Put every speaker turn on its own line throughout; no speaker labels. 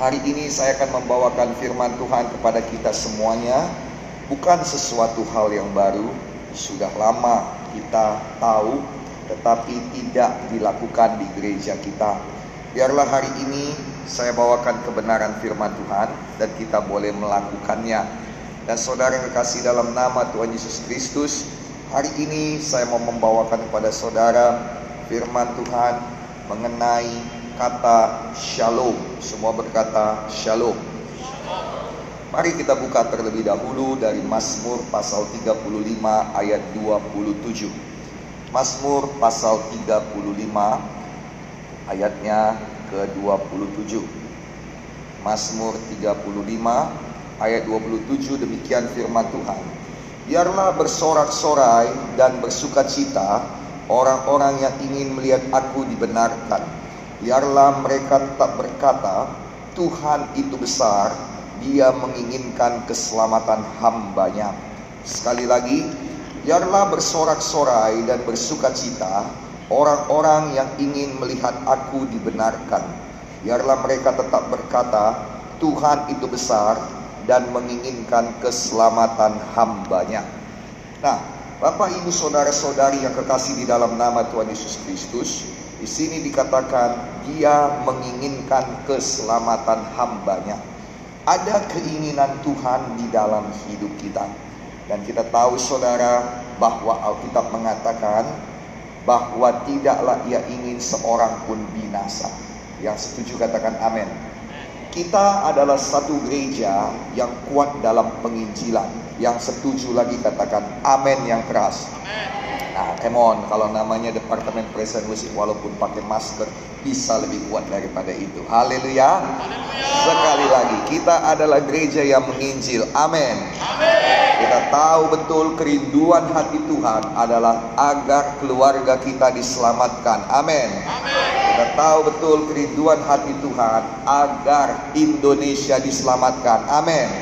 Hari ini saya akan membawakan firman Tuhan kepada kita semuanya. Bukan sesuatu hal yang baru, sudah lama kita tahu, tetapi tidak dilakukan di gereja kita. Biarlah hari ini saya bawakan kebenaran firman Tuhan dan kita boleh melakukannya. Dan saudara yang kekasih dalam nama Tuhan Yesus Kristus, hari ini saya mau membawakan kepada saudara firman Tuhan mengenai kata shalom. Semua berkata shalom. Mari kita buka terlebih dahulu dari Mazmur pasal 35 ayat 27. Mazmur pasal 35 ayatnya ke-27. Mazmur 35 ayat 27 demikian firman Tuhan. Biarlah bersorak-sorai dan bersukacita orang-orang yang ingin melihat aku dibenarkan. Biarlah mereka tetap berkata, Tuhan itu besar, dia menginginkan keselamatan hambanya. Sekali lagi, biarlah bersorak-sorai dan bersukacita orang-orang yang ingin melihat aku dibenarkan. Biarlah mereka tetap berkata, Tuhan itu besar dan menginginkan keselamatan hambanya. Nah, Bapak, Ibu, Saudara-saudari yang kekasih di dalam nama Tuhan Yesus Kristus, di sini dikatakan dia menginginkan keselamatan hambanya. Ada keinginan Tuhan di dalam hidup kita. Dan kita tahu saudara bahwa Alkitab mengatakan bahwa tidaklah ia ingin seorang pun binasa. Yang setuju katakan amin. Kita adalah satu gereja yang kuat dalam penginjilan. Yang setuju lagi katakan amin yang keras. Nah, come on, kalau namanya Departemen Present Musik walaupun pakai masker bisa lebih kuat daripada itu. Haleluya. Sekali lagi, kita adalah gereja yang menginjil. Amin. Kita tahu betul kerinduan hati Tuhan adalah agar keluarga kita diselamatkan. Amin. Kita tahu betul kerinduan hati Tuhan agar Indonesia diselamatkan. Amin.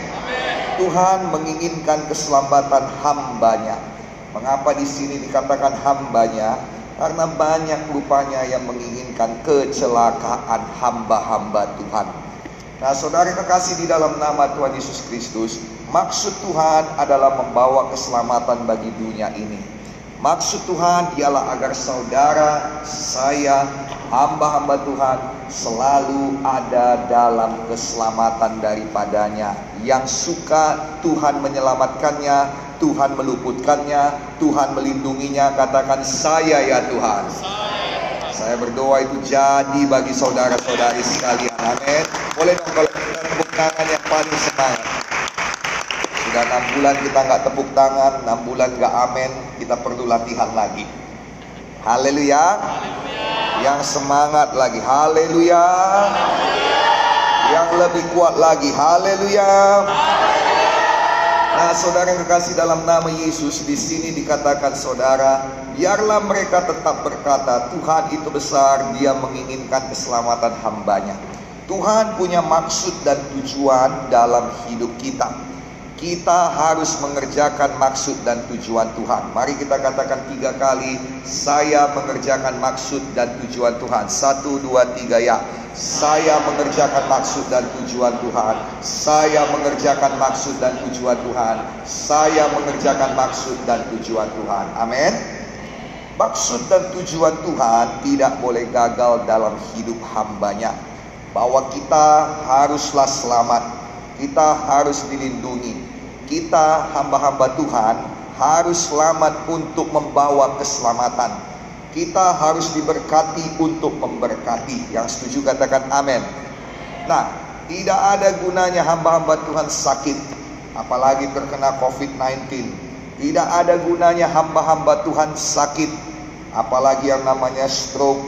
Tuhan menginginkan keselamatan hambanya. Mengapa di sini dikatakan hambanya? Karena banyak rupanya yang menginginkan kecelakaan hamba-hamba Tuhan. Nah, saudara kekasih di dalam nama Tuhan Yesus Kristus, maksud Tuhan adalah membawa keselamatan bagi dunia ini. Maksud Tuhan ialah agar saudara, saya, hamba-hamba Tuhan selalu ada dalam keselamatan daripadanya. Yang suka Tuhan menyelamatkannya, Tuhan meluputkannya, Tuhan melindunginya. Katakan saya ya Tuhan. Saya berdoa itu jadi bagi saudara-saudari sekalian. Amin. Boleh dong kalau kita tepuk tangan yang paling semangat. Sudah enam bulan kita nggak tepuk tangan, enam bulan nggak amin, kita perlu latihan lagi. Haleluya. Yang semangat lagi. Haleluya. Yang lebih kuat lagi. Haleluya. Nah, saudara yang kekasih dalam nama Yesus di sini dikatakan saudara, biarlah mereka tetap berkata, Tuhan itu besar, Dia menginginkan keselamatan hambanya. Tuhan punya maksud dan tujuan dalam hidup kita. Kita harus mengerjakan maksud dan tujuan Tuhan. Mari kita katakan tiga kali, saya mengerjakan maksud dan tujuan Tuhan. Satu, dua, tiga ya. Saya mengerjakan maksud dan tujuan Tuhan. Saya mengerjakan maksud dan tujuan Tuhan. Saya mengerjakan maksud dan tujuan Tuhan. Amin. Maksud dan tujuan Tuhan tidak boleh gagal dalam hidup hambanya. Bahwa kita haruslah selamat. Kita harus dilindungi. Kita hamba-hamba Tuhan harus selamat untuk membawa keselamatan. Kita harus diberkati untuk memberkati. Yang setuju katakan amin. Nah, tidak ada gunanya hamba-hamba Tuhan sakit, apalagi terkena COVID-19. Tidak ada gunanya hamba-hamba Tuhan sakit, apalagi yang namanya stroke,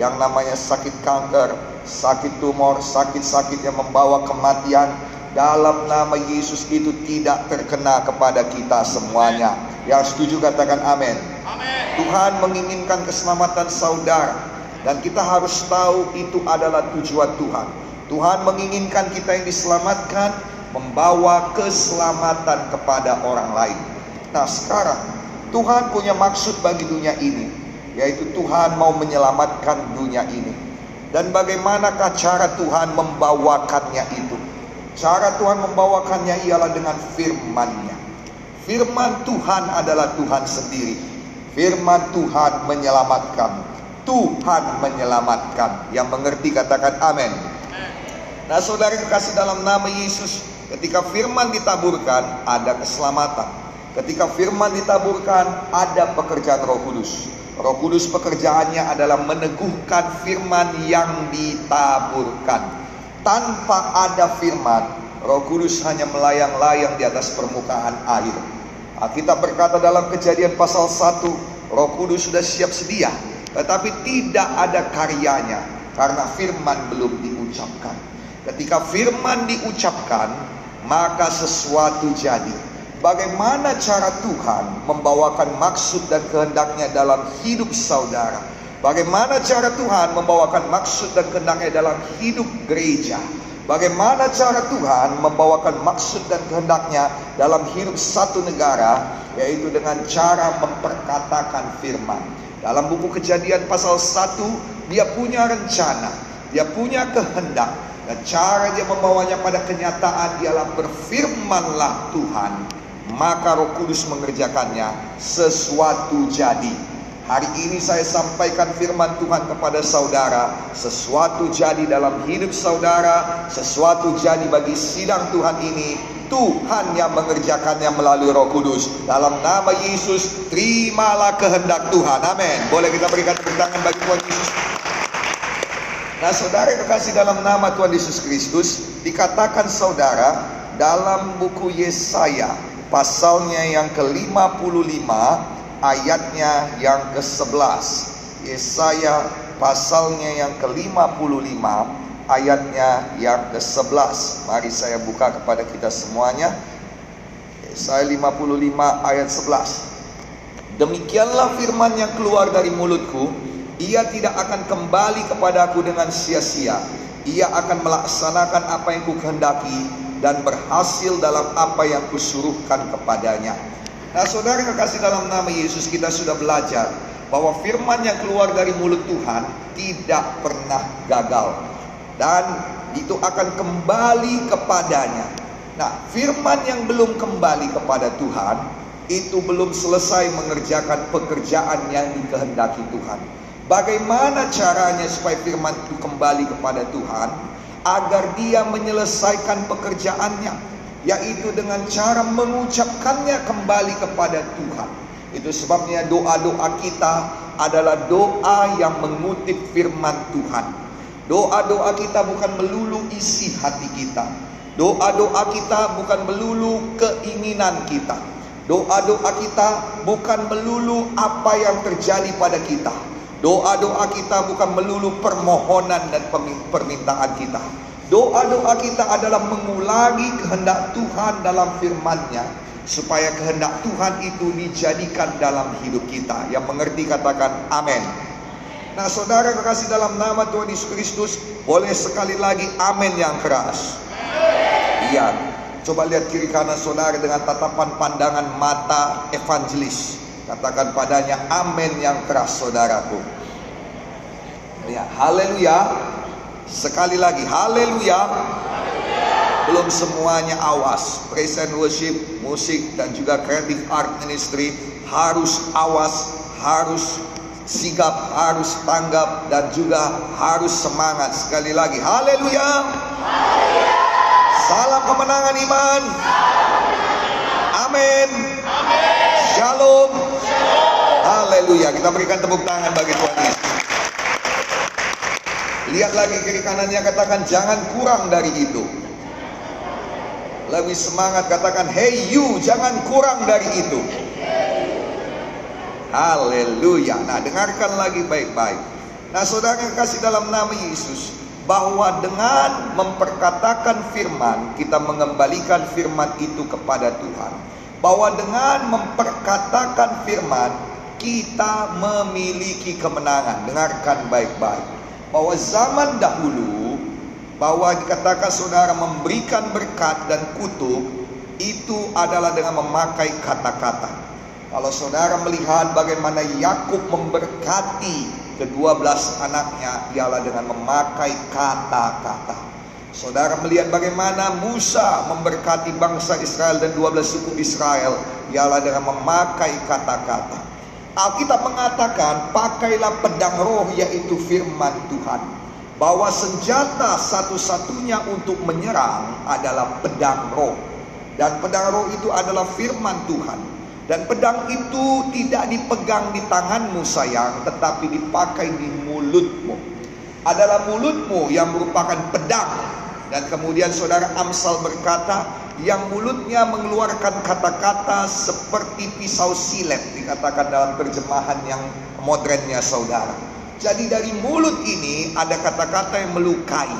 yang namanya sakit kanker, sakit tumor, sakit-sakit yang membawa kematian. Dalam nama Yesus itu tidak terkena kepada kita semuanya. Yang setuju katakan amin. Tuhan menginginkan keselamatan saudara dan kita harus tahu itu adalah tujuan Tuhan. Tuhan menginginkan kita yang diselamatkan membawa keselamatan kepada orang lain. Nah, sekarang Tuhan punya maksud bagi dunia ini, yaitu Tuhan mau menyelamatkan dunia ini. Dan bagaimanakah cara Tuhan membawakannya itu? Cara Tuhan membawakannya ialah dengan firman-Nya. Firman Tuhan adalah Tuhan sendiri. Firman Tuhan menyelamatkan. Tuhan menyelamatkan. Yang mengerti katakan amin. Nah saudara kasih dalam nama Yesus Ketika firman ditaburkan ada keselamatan Ketika firman ditaburkan ada pekerjaan roh kudus Roh kudus pekerjaannya adalah meneguhkan firman yang ditaburkan Tanpa ada firman Roh kudus hanya melayang-layang di atas permukaan air Kita berkata dalam kejadian pasal 1 Roh kudus sudah siap sedia Tetapi tidak ada karyanya Karena firman belum diucapkan Ketika firman diucapkan, maka sesuatu jadi. Bagaimana cara Tuhan membawakan maksud dan kehendaknya dalam hidup saudara? Bagaimana cara Tuhan membawakan maksud dan kehendaknya dalam hidup gereja? Bagaimana cara Tuhan membawakan maksud dan kehendaknya dalam hidup satu negara, yaitu dengan cara memperkatakan firman. Dalam buku kejadian pasal 1, dia punya rencana, dia punya kehendak, dan cara dia membawanya pada kenyataan ialah berfirmanlah Tuhan. Maka roh kudus mengerjakannya sesuatu jadi. Hari ini saya sampaikan firman Tuhan kepada saudara. Sesuatu jadi dalam hidup saudara. Sesuatu jadi bagi sidang Tuhan ini. Tuhan yang mengerjakannya melalui roh kudus. Dalam nama Yesus, terimalah kehendak Tuhan. Amin. Boleh kita berikan tepuk tangan bagi Tuhan Yesus. Nah saudara kekasih dalam nama Tuhan Yesus Kristus Dikatakan saudara dalam buku Yesaya Pasalnya yang ke-55 ayatnya yang ke-11 Yesaya pasalnya yang ke-55 ayatnya yang ke-11 Mari saya buka kepada kita semuanya. Yesaya 55 ayat 11 Demikianlah firman yang keluar dari mulutku. Ia tidak akan kembali kepadaku dengan sia-sia. Ia akan melaksanakan apa yang kukehendaki dan berhasil dalam apa yang kusuruhkan kepadanya. Nah saudara kekasih dalam nama Yesus kita sudah belajar bahwa firman yang keluar dari mulut Tuhan tidak pernah gagal. Dan itu akan kembali kepadanya. Nah firman yang belum kembali kepada Tuhan itu belum selesai mengerjakan pekerjaan yang dikehendaki Tuhan. Bagaimana caranya supaya firman itu kembali kepada Tuhan agar dia menyelesaikan pekerjaannya yaitu dengan cara mengucapkannya kembali kepada Tuhan. Itu sebabnya doa-doa kita adalah doa yang mengutip firman Tuhan. Doa-doa kita bukan melulu isi hati kita. Doa-doa kita bukan melulu keinginan kita. Doa-doa kita bukan melulu apa yang terjadi pada kita Doa-doa kita bukan melulu permohonan dan permintaan kita. Doa-doa kita adalah mengulangi kehendak Tuhan dalam firman-Nya supaya kehendak Tuhan itu dijadikan dalam hidup kita. Yang mengerti katakan amin. Nah, saudara kekasih dalam nama Tuhan Yesus Kristus, boleh sekali lagi amin yang keras. Iya. Coba lihat kiri kanan saudara dengan tatapan pandangan mata evangelis. Katakan padanya amin yang keras saudaraku. Ya, haleluya. Sekali lagi, haleluya. Belum semuanya awas. Praise and worship, musik dan juga creative art ministry harus awas, harus sigap, harus tanggap dan juga harus semangat. Sekali lagi, haleluya. Salam kemenangan iman. Amin. Shalom. Haleluya. Kita berikan tepuk tangan bagi Tuhan Yesus. Lihat lagi kiri kanannya katakan jangan kurang dari itu. Lebih semangat katakan hey you jangan kurang dari itu. Haleluya. Nah dengarkan lagi baik-baik. Nah saudara kasih dalam nama Yesus. Bahwa dengan memperkatakan firman kita mengembalikan firman itu kepada Tuhan bahwa dengan memperkatakan firman kita memiliki kemenangan. Dengarkan baik-baik. Bahwa zaman dahulu bahwa dikatakan saudara memberikan berkat dan kutuk itu adalah dengan memakai kata-kata. Kalau saudara melihat bagaimana Yakub memberkati kedua belas anaknya ialah dengan memakai kata-kata. Saudara melihat bagaimana Musa memberkati bangsa Israel dan 12 suku Israel ialah dengan memakai kata-kata. Alkitab mengatakan pakailah pedang roh yaitu firman Tuhan. Bahwa senjata satu-satunya untuk menyerang adalah pedang roh. Dan pedang roh itu adalah firman Tuhan. Dan pedang itu tidak dipegang di tanganmu sayang, tetapi dipakai di mulutmu. Adalah mulutmu yang merupakan pedang. Dan kemudian saudara Amsal berkata, yang mulutnya mengeluarkan kata-kata seperti pisau silet, dikatakan dalam terjemahan yang modernnya saudara. Jadi dari mulut ini ada kata-kata yang melukai.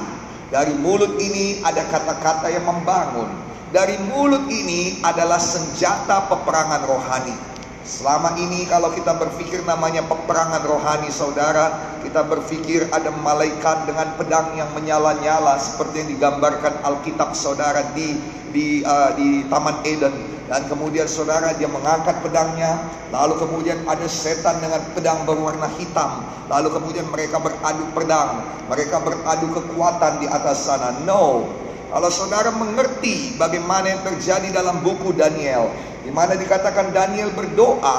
Dari mulut ini ada kata-kata yang membangun dari mulut ini adalah senjata peperangan rohani. Selama ini kalau kita berpikir namanya peperangan rohani saudara Kita berpikir ada malaikat dengan pedang yang menyala-nyala Seperti yang digambarkan Alkitab saudara di di, uh, di Taman Eden. Dan kemudian saudara dia mengangkat pedangnya Lalu kemudian ada setan dengan pedang berwarna hitam. Lalu kemudian mereka beradu pedang Mereka beradu kekuatan di atas sana. No kalau saudara mengerti bagaimana yang terjadi dalam buku Daniel, di mana dikatakan Daniel berdoa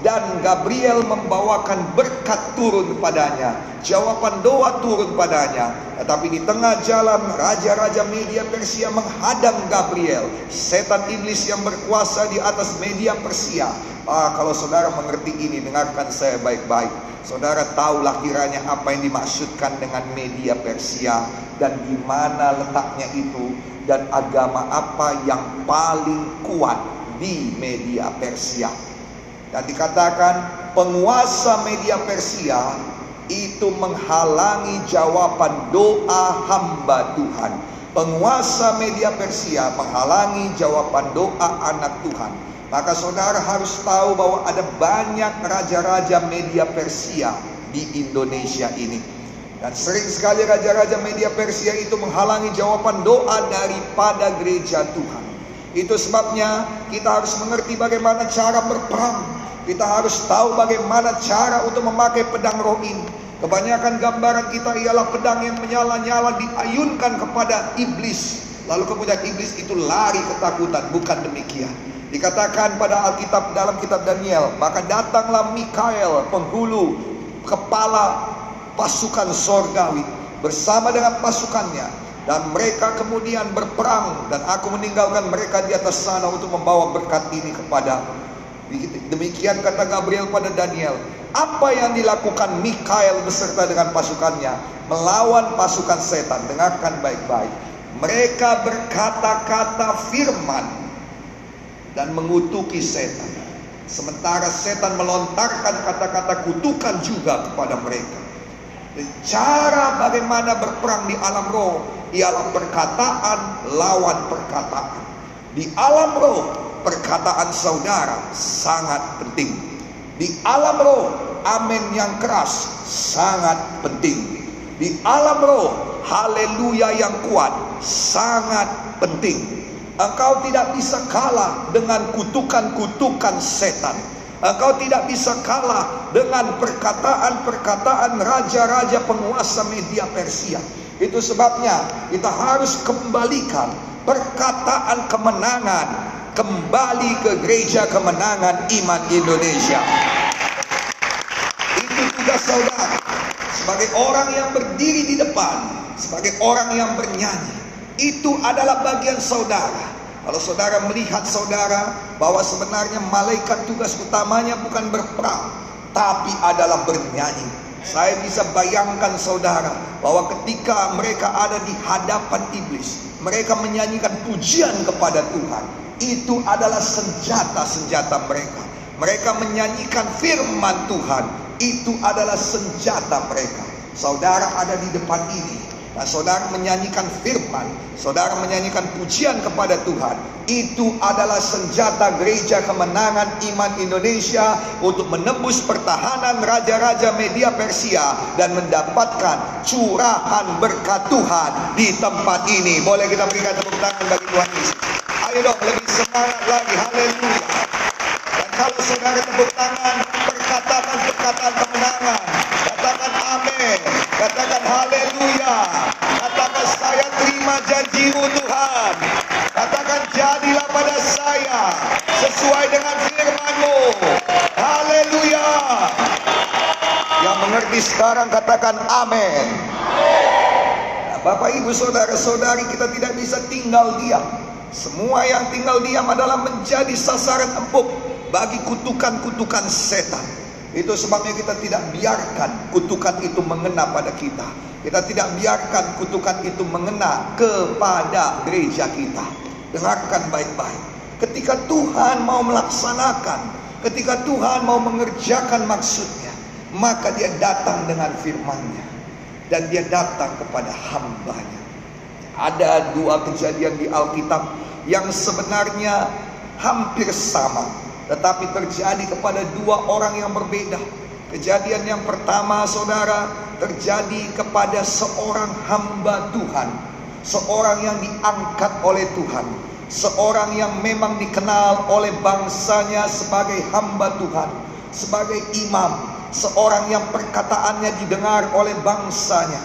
dan Gabriel membawakan berkat turun padanya, jawaban doa turun padanya. Tetapi di tengah jalan raja-raja media Persia menghadang Gabriel, setan iblis yang berkuasa di atas media Persia. Ah, kalau saudara mengerti ini, dengarkan saya baik-baik. Saudara tahulah kiranya apa yang dimaksudkan dengan media Persia dan di mana letaknya itu dan agama apa yang paling kuat di media Persia. Dan dikatakan penguasa media Persia itu menghalangi jawaban doa hamba Tuhan. Penguasa media Persia menghalangi jawaban doa anak Tuhan. Maka saudara harus tahu bahwa ada banyak raja-raja media Persia di Indonesia ini. Dan sering sekali raja-raja media Persia itu menghalangi jawaban doa daripada gereja Tuhan. Itu sebabnya kita harus mengerti bagaimana cara berperang. Kita harus tahu bagaimana cara untuk memakai pedang roh ini. Kebanyakan gambaran kita ialah pedang yang menyala-nyala diayunkan kepada iblis. Lalu kemudian iblis itu lari ketakutan. Bukan demikian. Dikatakan pada Alkitab dalam kitab Daniel, maka datanglah Mikael, penghulu kepala pasukan sorgawi bersama dengan pasukannya dan mereka kemudian berperang dan aku meninggalkan mereka di atas sana untuk membawa berkat ini kepada demikian kata Gabriel pada Daniel apa yang dilakukan Mikael beserta dengan pasukannya melawan pasukan setan dengarkan baik-baik mereka berkata-kata firman dan mengutuki setan. Sementara setan melontarkan kata-kata kutukan juga kepada mereka. Dan cara bagaimana berperang di alam roh ialah perkataan lawan perkataan. Di alam roh perkataan saudara sangat penting. Di alam roh amin yang keras sangat penting. Di alam roh haleluya yang kuat sangat penting. Engkau tidak bisa kalah dengan kutukan-kutukan setan. Engkau tidak bisa kalah dengan perkataan-perkataan raja-raja penguasa media Persia. Itu sebabnya kita harus kembalikan perkataan kemenangan kembali ke gereja kemenangan iman Indonesia. Itu tugas saudara sebagai orang yang berdiri di depan, sebagai orang yang bernyanyi itu adalah bagian saudara. Kalau saudara melihat saudara bahwa sebenarnya malaikat tugas utamanya bukan berperang, tapi adalah bernyanyi. Saya bisa bayangkan saudara bahwa ketika mereka ada di hadapan iblis, mereka menyanyikan pujian kepada Tuhan. Itu adalah senjata-senjata mereka. Mereka menyanyikan firman Tuhan. Itu adalah senjata mereka. Saudara ada di depan ini Nah, saudara menyanyikan firman, saudara menyanyikan pujian kepada Tuhan. Itu adalah senjata gereja kemenangan iman Indonesia untuk menembus pertahanan raja-raja media Persia dan mendapatkan curahan berkat Tuhan di tempat ini. Boleh kita berikan tepuk tangan bagi Tuhan Yesus. Ayo dong lebih semangat lagi. Haleluya. Dan kalau saudara tepuk tangan, katakan perkataan kemenangan. Katakan amin. Katakan haleluya. Katakan saya terima janjimu Tuhan. Katakan jadilah pada saya sesuai dengan firmanmu. Haleluya. Yang mengerti sekarang katakan amin. Bapak ibu saudara saudari kita tidak bisa tinggal diam. Semua yang tinggal diam adalah menjadi sasaran empuk bagi kutukan-kutukan setan. Itu sebabnya kita tidak biarkan kutukan itu mengena pada kita. Kita tidak biarkan kutukan itu mengena kepada gereja kita. Dengarkan baik-baik. Ketika Tuhan mau melaksanakan, ketika Tuhan mau mengerjakan maksudnya, maka dia datang dengan firman-Nya dan dia datang kepada hambanya. Ada dua kejadian di Alkitab yang sebenarnya hampir sama, tetapi terjadi kepada dua orang yang berbeda. Kejadian yang pertama, saudara, terjadi kepada seorang hamba Tuhan, seorang yang diangkat oleh Tuhan, seorang yang memang dikenal oleh bangsanya sebagai hamba Tuhan, sebagai imam, seorang yang perkataannya didengar oleh bangsanya,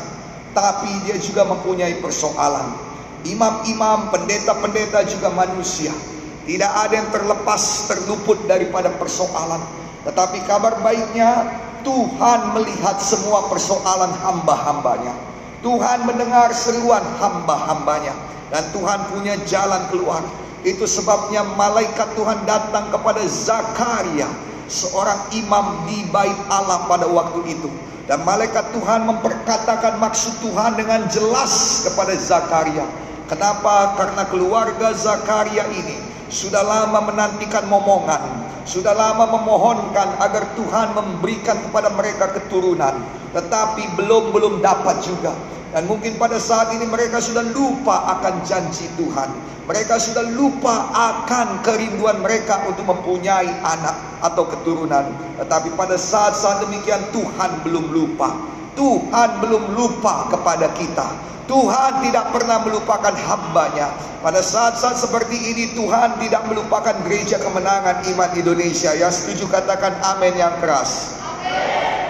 tapi dia juga mempunyai persoalan. Imam-imam, pendeta-pendeta juga manusia. Tidak ada yang terlepas, terluput daripada persoalan. Tetapi kabar baiknya, Tuhan melihat semua persoalan hamba-hambanya. Tuhan mendengar seruan hamba-hambanya. Dan Tuhan punya jalan keluar. Itu sebabnya malaikat Tuhan datang kepada Zakaria seorang imam di bait Allah pada waktu itu. Dan malaikat Tuhan memperkatakan maksud Tuhan dengan jelas kepada Zakaria. Kenapa? Karena keluarga Zakaria ini sudah lama menantikan momongan, sudah lama memohonkan agar Tuhan memberikan kepada mereka keturunan, tetapi belum belum dapat juga. Dan mungkin pada saat ini mereka sudah lupa akan janji Tuhan. Mereka sudah lupa akan kerinduan mereka untuk mempunyai anak atau keturunan. Tetapi pada saat-saat demikian Tuhan belum lupa. Tuhan belum lupa kepada kita. Tuhan tidak pernah melupakan hambanya. Pada saat-saat seperti ini Tuhan tidak melupakan gereja kemenangan iman Indonesia. Yang setuju katakan amin yang keras.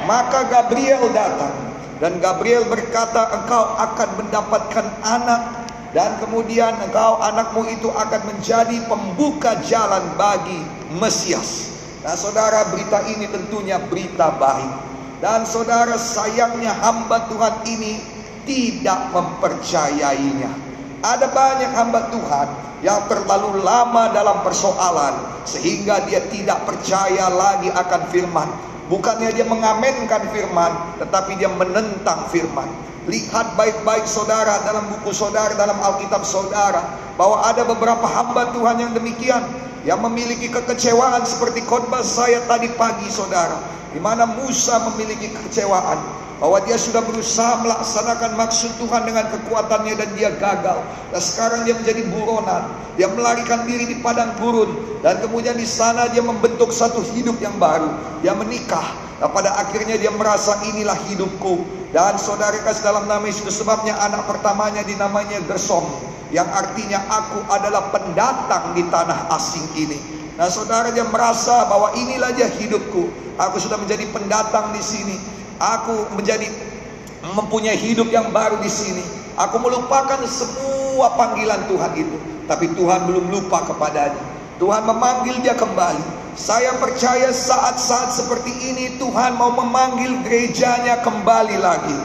Maka Gabriel datang dan Gabriel berkata, engkau akan mendapatkan anak dan kemudian engkau anakmu itu akan menjadi pembuka jalan bagi Mesias. Nah saudara berita ini tentunya berita baik. Dan saudara sayangnya hamba Tuhan ini tidak mempercayainya. Ada banyak hamba Tuhan yang terlalu lama dalam persoalan sehingga dia tidak percaya lagi akan firman. Bukannya dia mengamenkan firman, tetapi dia menentang firman. Lihat baik-baik saudara dalam buku saudara, dalam Alkitab saudara, bahwa ada beberapa hamba Tuhan yang demikian, yang memiliki kekecewaan seperti khotbah saya tadi pagi saudara, di mana Musa memiliki kekecewaan bahwa dia sudah berusaha melaksanakan maksud Tuhan dengan kekuatannya dan dia gagal. Dan sekarang dia menjadi buronan. Dia melarikan diri di padang gurun dan kemudian di sana dia membentuk satu hidup yang baru. Dia menikah. Dan pada akhirnya dia merasa inilah hidupku. Dan saudara kasih dalam nama Yesus sebabnya anak pertamanya dinamanya Gersom yang artinya aku adalah pendatang di tanah asing ini. Nah saudara dia merasa bahwa inilah dia hidupku. Aku sudah menjadi pendatang di sini. Aku menjadi mempunyai hidup yang baru di sini. Aku melupakan semua panggilan Tuhan itu, tapi Tuhan belum lupa kepadanya. Tuhan memanggil dia kembali. Saya percaya saat-saat seperti ini Tuhan mau memanggil gerejanya kembali lagi.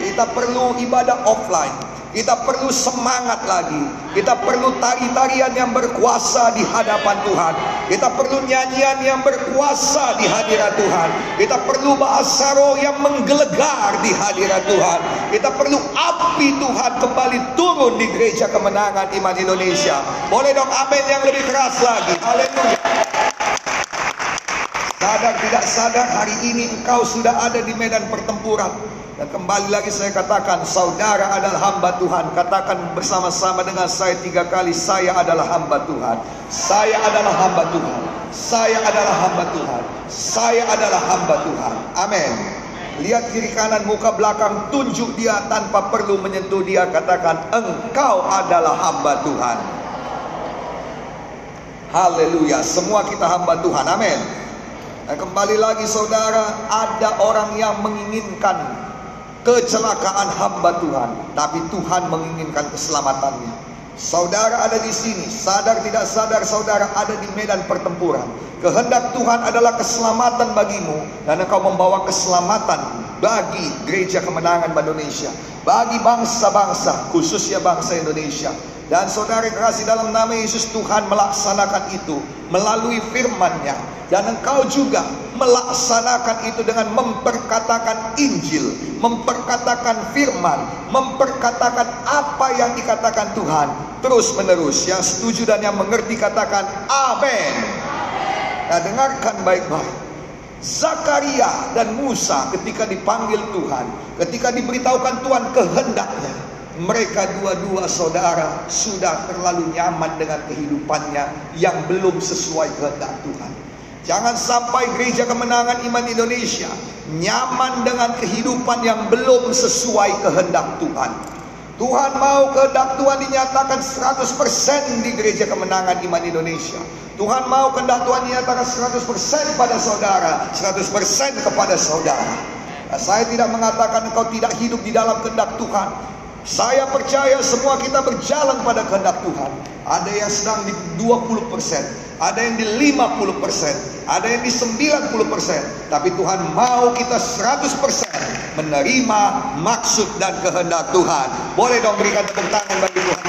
Kita perlu ibadah offline. Kita perlu semangat lagi. Kita perlu tari-tarian yang berkuasa di hadapan Tuhan. Kita perlu nyanyian yang berkuasa di hadirat Tuhan. Kita perlu bahasa roh yang menggelegar di hadirat Tuhan. Kita perlu api Tuhan kembali turun di gereja kemenangan iman Indonesia. Boleh dong amin yang lebih keras lagi. Haleluya. Sadar tidak sadar hari ini engkau sudah ada di medan pertempuran. Dan kembali lagi saya katakan, saudara adalah hamba Tuhan. Katakan bersama-sama dengan saya tiga kali, saya adalah hamba Tuhan. Saya adalah hamba Tuhan. Saya adalah hamba Tuhan. Saya adalah hamba Tuhan. Amin. Lihat kiri kanan muka belakang, tunjuk dia tanpa perlu menyentuh dia. Katakan, engkau adalah hamba Tuhan. Haleluya. Semua kita hamba Tuhan. Amin. Dan kembali lagi saudara, ada orang yang menginginkan kecelakaan hamba Tuhan, tapi Tuhan menginginkan keselamatannya. Saudara ada di sini, sadar tidak sadar saudara ada di medan pertempuran. Kehendak Tuhan adalah keselamatan bagimu dan engkau membawa keselamatan bagi gereja kemenangan Indonesia, bagi bangsa-bangsa, khususnya bangsa Indonesia. Dan saudara kasih dalam nama Yesus Tuhan melaksanakan itu melalui firman-Nya dan engkau juga melaksanakan itu dengan memperkatakan Injil, memperkatakan firman, memperkatakan apa yang dikatakan Tuhan terus menerus. Yang setuju dan yang mengerti katakan amin. Nah, dengarkan baik-baik. Zakaria dan Musa ketika dipanggil Tuhan, ketika diberitahukan Tuhan kehendaknya, mereka dua-dua saudara sudah terlalu nyaman dengan kehidupannya yang belum sesuai kehendak Tuhan. Jangan sampai gereja kemenangan iman Indonesia nyaman dengan kehidupan yang belum sesuai kehendak Tuhan. Tuhan mau kehendak Tuhan dinyatakan 100% di gereja kemenangan iman Indonesia. Tuhan mau kehendak Tuhan dinyatakan 100% pada saudara, 100% kepada saudara. Nah, saya tidak mengatakan engkau tidak hidup di dalam kehendak Tuhan. Saya percaya semua kita berjalan pada kehendak Tuhan. Ada yang sedang di 20%, ada yang di 50%, ada yang di 90%. Tapi Tuhan mau kita 100% menerima maksud dan kehendak Tuhan. Boleh dong berikan tepuk tangan bagi Tuhan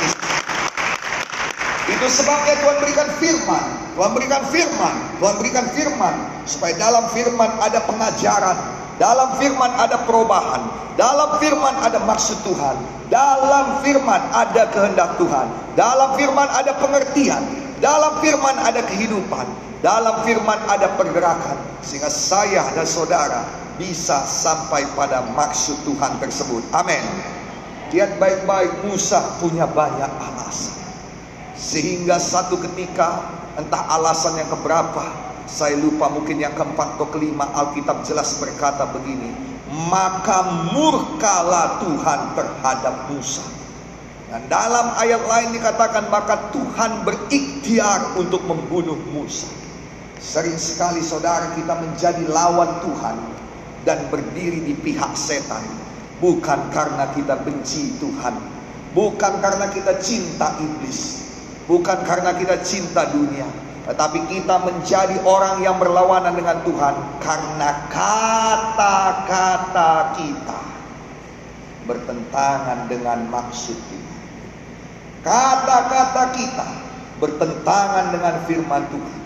Itu sebabnya Tuhan berikan firman. Tuhan berikan firman. Tuhan berikan firman. Supaya dalam firman ada pengajaran. Dalam firman ada perubahan. Dalam firman ada maksud Tuhan. Dalam firman ada kehendak Tuhan. Dalam firman ada pengertian. Dalam firman ada kehidupan. Dalam firman ada pergerakan. Sehingga saya dan saudara bisa sampai pada maksud Tuhan tersebut. Amin. Lihat baik-baik Musa punya banyak alasan. Sehingga satu ketika entah alasan yang keberapa. Saya lupa mungkin yang keempat atau kelima Alkitab jelas berkata begini maka murkalah Tuhan terhadap Musa. Dan dalam ayat lain dikatakan maka Tuhan berikhtiar untuk membunuh Musa. Sering sekali saudara kita menjadi lawan Tuhan dan berdiri di pihak setan. Bukan karena kita benci Tuhan. Bukan karena kita cinta iblis. Bukan karena kita cinta dunia tetapi kita menjadi orang yang berlawanan dengan Tuhan karena kata-kata kita bertentangan dengan maksud Tuhan. Kata-kata kita bertentangan dengan firman Tuhan.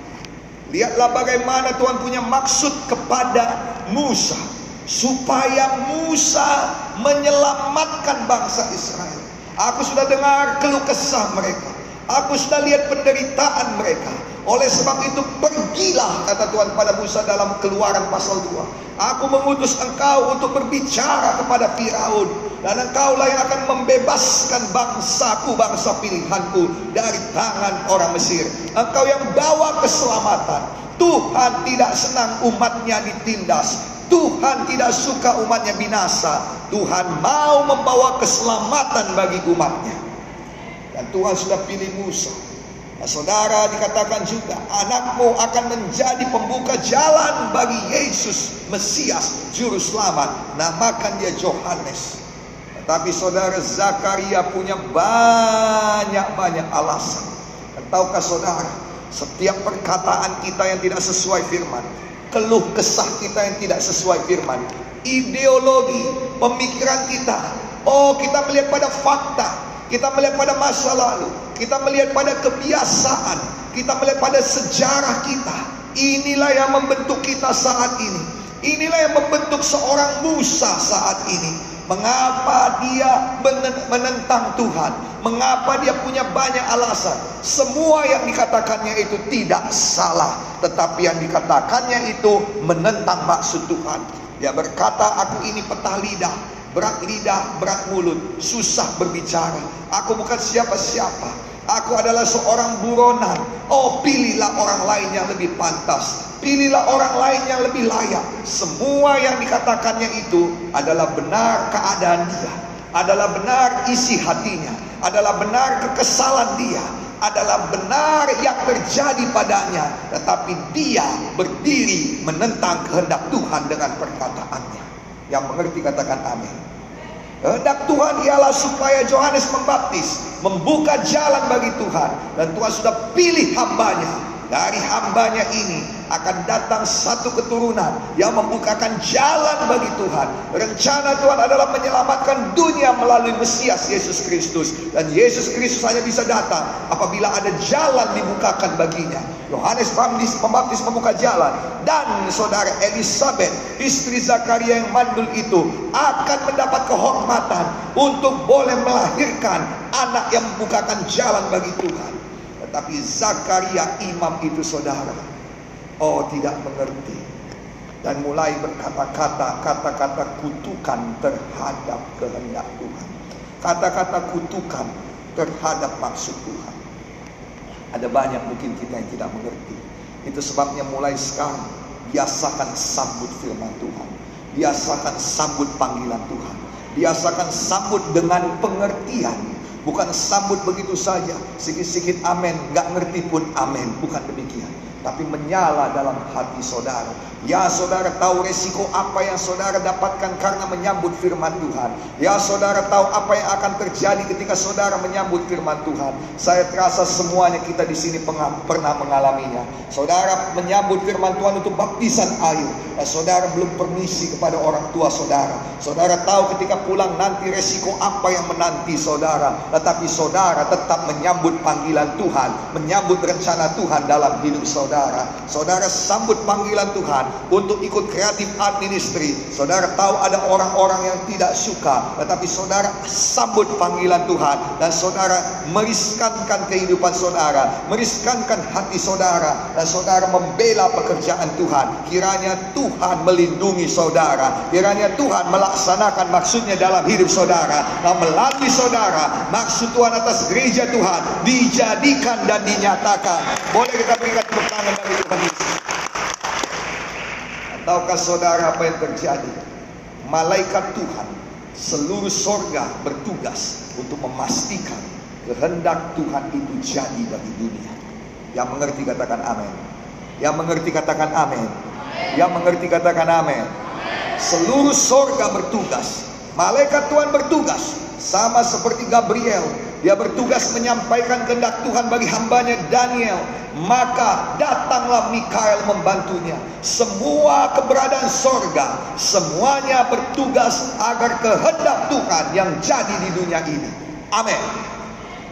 Lihatlah bagaimana Tuhan punya maksud kepada Musa supaya Musa menyelamatkan bangsa Israel. Aku sudah dengar keluh kesah mereka. Aku sudah lihat penderitaan mereka. Oleh sebab itu pergilah kata Tuhan pada Musa dalam keluaran pasal 2. Aku mengutus engkau untuk berbicara kepada Firaun dan engkaulah yang akan membebaskan bangsaku, bangsa pilihanku dari tangan orang Mesir. Engkau yang bawa keselamatan. Tuhan tidak senang umatnya ditindas. Tuhan tidak suka umatnya binasa. Tuhan mau membawa keselamatan bagi umatnya. Dan Tuhan sudah pilih Musa. Nah, saudara dikatakan juga anakmu akan menjadi pembuka jalan bagi Yesus Mesias Juru Selamat. Namakan dia Johannes. Tetapi saudara Zakaria punya banyak-banyak alasan. Tahukah saudara, setiap perkataan kita yang tidak sesuai firman, keluh kesah kita yang tidak sesuai firman, ideologi, pemikiran kita, oh kita melihat pada fakta, kita melihat pada masa lalu, kita melihat pada kebiasaan, kita melihat pada sejarah kita. Inilah yang membentuk kita saat ini. Inilah yang membentuk seorang Musa saat ini. Mengapa dia menentang Tuhan? Mengapa dia punya banyak alasan? Semua yang dikatakannya itu tidak salah, tetapi yang dikatakannya itu menentang maksud Tuhan. Dia berkata, "Aku ini petah lidah, berat lidah, berat mulut, susah berbicara. Aku bukan siapa-siapa. Aku adalah seorang buronan. Oh, pilihlah orang lain yang lebih pantas. Pilihlah orang lain yang lebih layak. Semua yang dikatakannya itu adalah benar keadaan dia. Adalah benar isi hatinya. Adalah benar kekesalan dia. Adalah benar yang terjadi padanya, tetapi dia berdiri menentang kehendak Tuhan dengan perkataannya. Yang mengerti katakan amin. Kehendak Tuhan ialah supaya Yohanes membaptis, membuka jalan bagi Tuhan. Dan Tuhan sudah pilih hambanya. Dari hambanya ini akan datang satu keturunan yang membukakan jalan bagi Tuhan. Rencana Tuhan adalah menyelamatkan dunia melalui Mesias Yesus Kristus. Dan Yesus Kristus hanya bisa datang apabila ada jalan dibukakan baginya. Yohanes Pembaptis membuka jalan dan saudara Elizabeth istri Zakaria yang mandul itu akan mendapat kehormatan untuk boleh melahirkan anak yang membukakan jalan bagi Tuhan. Tetapi Zakaria imam itu saudara. Oh tidak mengerti. Dan mulai berkata-kata Kata-kata kutukan terhadap kehendak Tuhan. Kata-kata kutukan terhadap maksud Tuhan. Ada banyak mungkin kita yang tidak mengerti. Itu sebabnya mulai sekarang Biasakan sambut firman Tuhan. Biasakan sambut panggilan Tuhan. Biasakan sambut dengan pengertian Bukan sambut begitu saja Sikit-sikit amin Gak ngerti pun amin Bukan demikian. Tapi menyala dalam hati saudara. Ya saudara tahu resiko apa yang saudara dapatkan karena menyambut firman Tuhan. Ya saudara tahu apa yang akan terjadi ketika saudara menyambut firman Tuhan. Saya terasa semuanya kita di sini pernah mengalaminya. Saudara menyambut firman Tuhan untuk baptisan air. Ya, saudara belum permisi kepada orang tua saudara. Saudara tahu ketika pulang nanti resiko apa yang menanti saudara. Tetapi saudara tetap menyambut panggilan Tuhan. Menyambut rencana Tuhan dalam hidup saudara. Saudara sambut panggilan Tuhan untuk ikut kreatif art ministry. Saudara tahu ada orang-orang yang tidak suka, tetapi saudara sambut panggilan Tuhan dan saudara meriskankan kehidupan saudara, meriskankan hati saudara dan saudara membela pekerjaan Tuhan. Kiranya Tuhan melindungi saudara, kiranya Tuhan melaksanakan maksudnya dalam hidup saudara dan melalui saudara maksud Tuhan atas gereja Tuhan dijadikan dan dinyatakan. Boleh kita berikan tepuk tangan bagi Tuhan. Tahukah saudara apa yang terjadi? Malaikat Tuhan seluruh sorga bertugas untuk memastikan kehendak Tuhan itu jadi bagi dunia. Yang mengerti katakan amin. Yang mengerti katakan amin. Yang mengerti katakan amin. Seluruh sorga bertugas. Malaikat Tuhan bertugas. Sama seperti Gabriel dia bertugas menyampaikan kehendak Tuhan bagi hambanya Daniel. Maka datanglah Mikael membantunya. Semua keberadaan sorga, semuanya bertugas agar kehendak Tuhan yang jadi di dunia ini. Amin.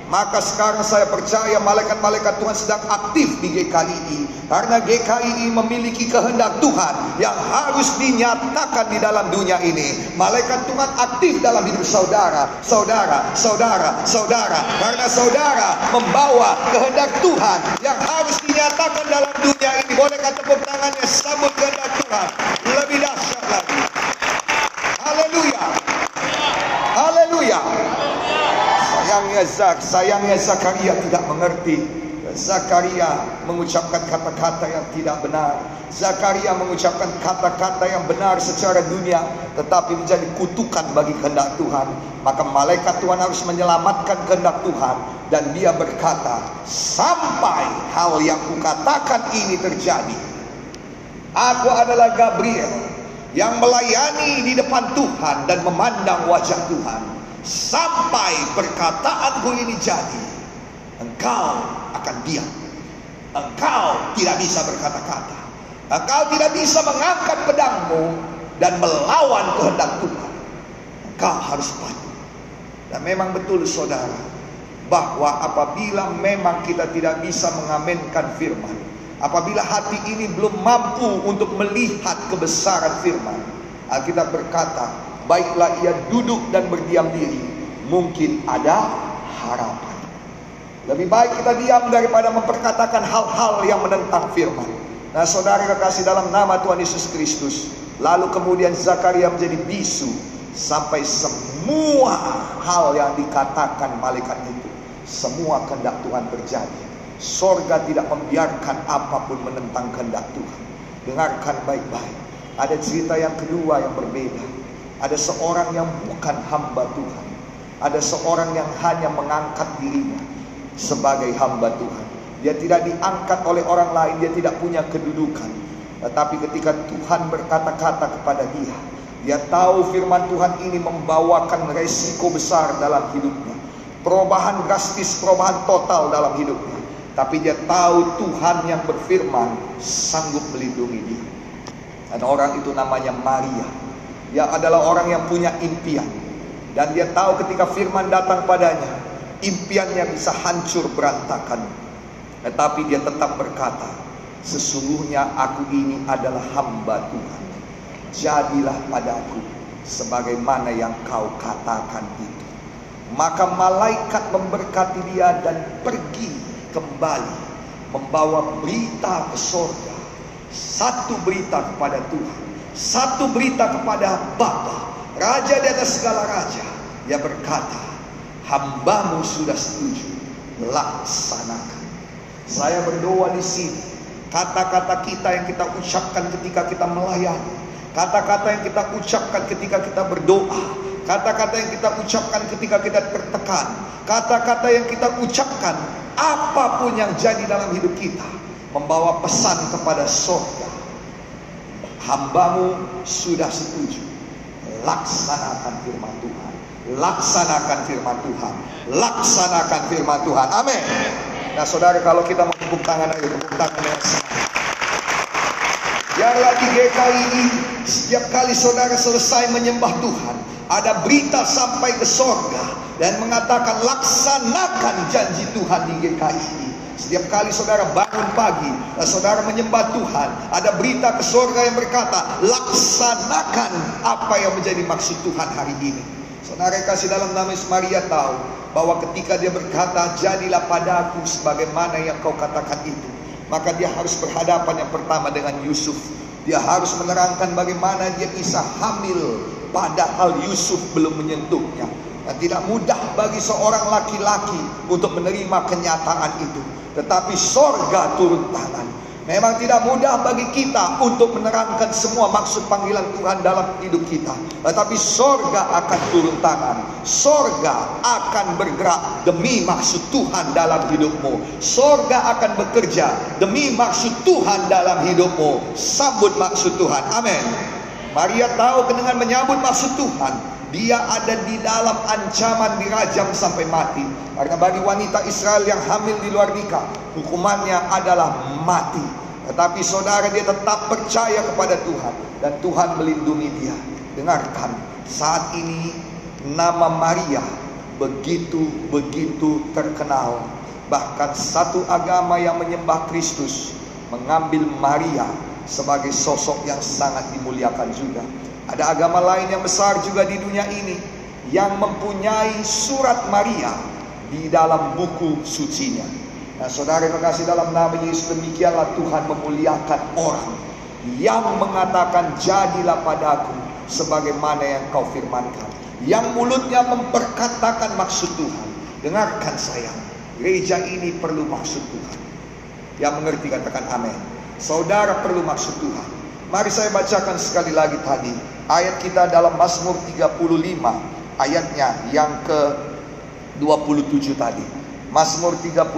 Maka sekarang saya percaya malaikat-malaikat Tuhan sedang aktif di GKI Karena GKI memiliki kehendak Tuhan yang harus dinyatakan di dalam dunia ini. Malaikat Tuhan aktif dalam hidup saudara, saudara, saudara, saudara. Karena saudara membawa kehendak Tuhan yang harus dinyatakan dalam dunia ini. Bolehkah tepuk tangannya sambut kehendak Tuhan? Lebih dahsyat lagi. Haleluya. Haleluya. Sayangnya Zak, sayangnya Zakaria tidak mengerti. Zakaria mengucapkan kata-kata yang tidak benar. Zakaria mengucapkan kata-kata yang benar secara dunia, tetapi menjadi kutukan bagi kehendak Tuhan. Maka malaikat Tuhan harus menyelamatkan kehendak Tuhan dan dia berkata, sampai hal yang kukatakan ini terjadi. Aku adalah Gabriel yang melayani di depan Tuhan dan memandang wajah Tuhan sampai perkataanku ini jadi engkau akan diam. Engkau tidak bisa berkata-kata. Engkau tidak bisa mengangkat pedangmu dan melawan kehendak Tuhan. Engkau harus patuh dan memang betul saudara bahwa apabila memang kita tidak bisa mengaminkan firman apabila hati ini belum mampu untuk melihat kebesaran firman Alkitab berkata baiklah ia duduk dan berdiam diri, mungkin ada harapan. Lebih baik kita diam daripada memperkatakan hal-hal yang menentang firman. Nah saudara kekasih dalam nama Tuhan Yesus Kristus. Lalu kemudian Zakaria menjadi bisu. Sampai semua hal yang dikatakan malaikat itu. Semua kehendak Tuhan terjadi. Sorga tidak membiarkan apa pun menentang kehendak Tuhan. Dengarkan baik-baik. Ada cerita yang kedua yang berbeda. Ada seorang yang bukan hamba Tuhan. Ada seorang yang hanya mengangkat dirinya. sebagai hamba Tuhan. Dia tidak diangkat oleh orang lain, dia tidak punya kedudukan. Tetapi ketika Tuhan berkata-kata kepada dia, dia tahu firman Tuhan ini membawakan resiko besar dalam hidupnya. Perubahan drastis, perubahan total dalam hidupnya. Tapi dia tahu Tuhan yang berfirman sanggup melindungi dia. Dan orang itu namanya Maria. Dia adalah orang yang punya impian. Dan dia tahu ketika firman datang padanya, impiannya bisa hancur berantakan. Tetapi dia tetap berkata, sesungguhnya aku ini adalah hamba Tuhan. Jadilah padaku sebagaimana yang kau katakan itu. Maka malaikat memberkati dia dan pergi kembali membawa berita ke sorga. Satu berita kepada Tuhan, satu berita kepada Bapa, Raja di atas segala raja. Dia berkata, hambamu sudah setuju, laksanakan. Saya berdoa di sini, kata-kata kita yang kita ucapkan ketika kita melayani, kata-kata yang kita ucapkan ketika kita berdoa, kata-kata yang kita ucapkan ketika kita tertekan, kata-kata yang kita ucapkan, apa pun yang jadi dalam hidup kita, membawa pesan kepada surga. Hambamu sudah setuju, laksanakan firman Tuhan. Laksanakan firman Tuhan. Laksanakan firman Tuhan. Amin. Nah saudara kalau kita mau tepuk tangan ayo tepuk tangan yang Biarlah di GKI ini setiap kali saudara selesai menyembah Tuhan, ada berita sampai ke sorga dan mengatakan laksanakan janji Tuhan di GKI ini. Setiap kali saudara bangun pagi dan saudara menyembah Tuhan, ada berita ke sorga yang berkata, laksanakan apa yang menjadi maksud Tuhan hari ini. Saudara kasih dalam nama Maria tahu bahwa ketika dia berkata, jadilah padaku sebagaimana yang kau katakan itu. Maka dia harus berhadapan yang pertama dengan Yusuf. Dia harus menerangkan bagaimana dia bisa hamil padahal Yusuf belum menyentuhnya. Dan tidak mudah bagi seorang laki-laki untuk menerima kenyataan itu. Tetapi sorga turun tangan. Memang tidak mudah bagi kita untuk menerangkan semua maksud panggilan Tuhan dalam hidup kita. Tetapi sorga akan turun tangan. Sorga akan bergerak demi maksud Tuhan dalam hidupmu. Sorga akan bekerja demi maksud Tuhan dalam hidupmu. Sambut maksud Tuhan. Amin. Maria tahu dengan menyambut maksud Tuhan. Dia ada di dalam ancaman dirajam sampai mati. Karena bagi wanita Israel yang hamil di luar nikah, hukumannya adalah mati. Tetapi saudara dia tetap percaya kepada Tuhan dan Tuhan melindungi dia. Dengarkan, saat ini nama Maria begitu begitu terkenal. Bahkan satu agama yang menyembah Kristus mengambil Maria sebagai sosok yang sangat dimuliakan juga. Ada agama lain yang besar juga di dunia ini yang mempunyai surat Maria di dalam buku sucinya. Nah saudara yang kasih dalam nama Yesus demikianlah Tuhan memuliakan orang yang mengatakan jadilah padaku sebagaimana yang kau firmankan. Yang mulutnya memperkatakan maksud Tuhan. Dengarkan sayang, gereja ini perlu maksud Tuhan. Yang mengerti katakan amin. Saudara perlu maksud Tuhan. Mari saya bacakan sekali lagi tadi ayat kita dalam Mazmur 35 ayatnya yang ke 27 tadi. Mazmur 35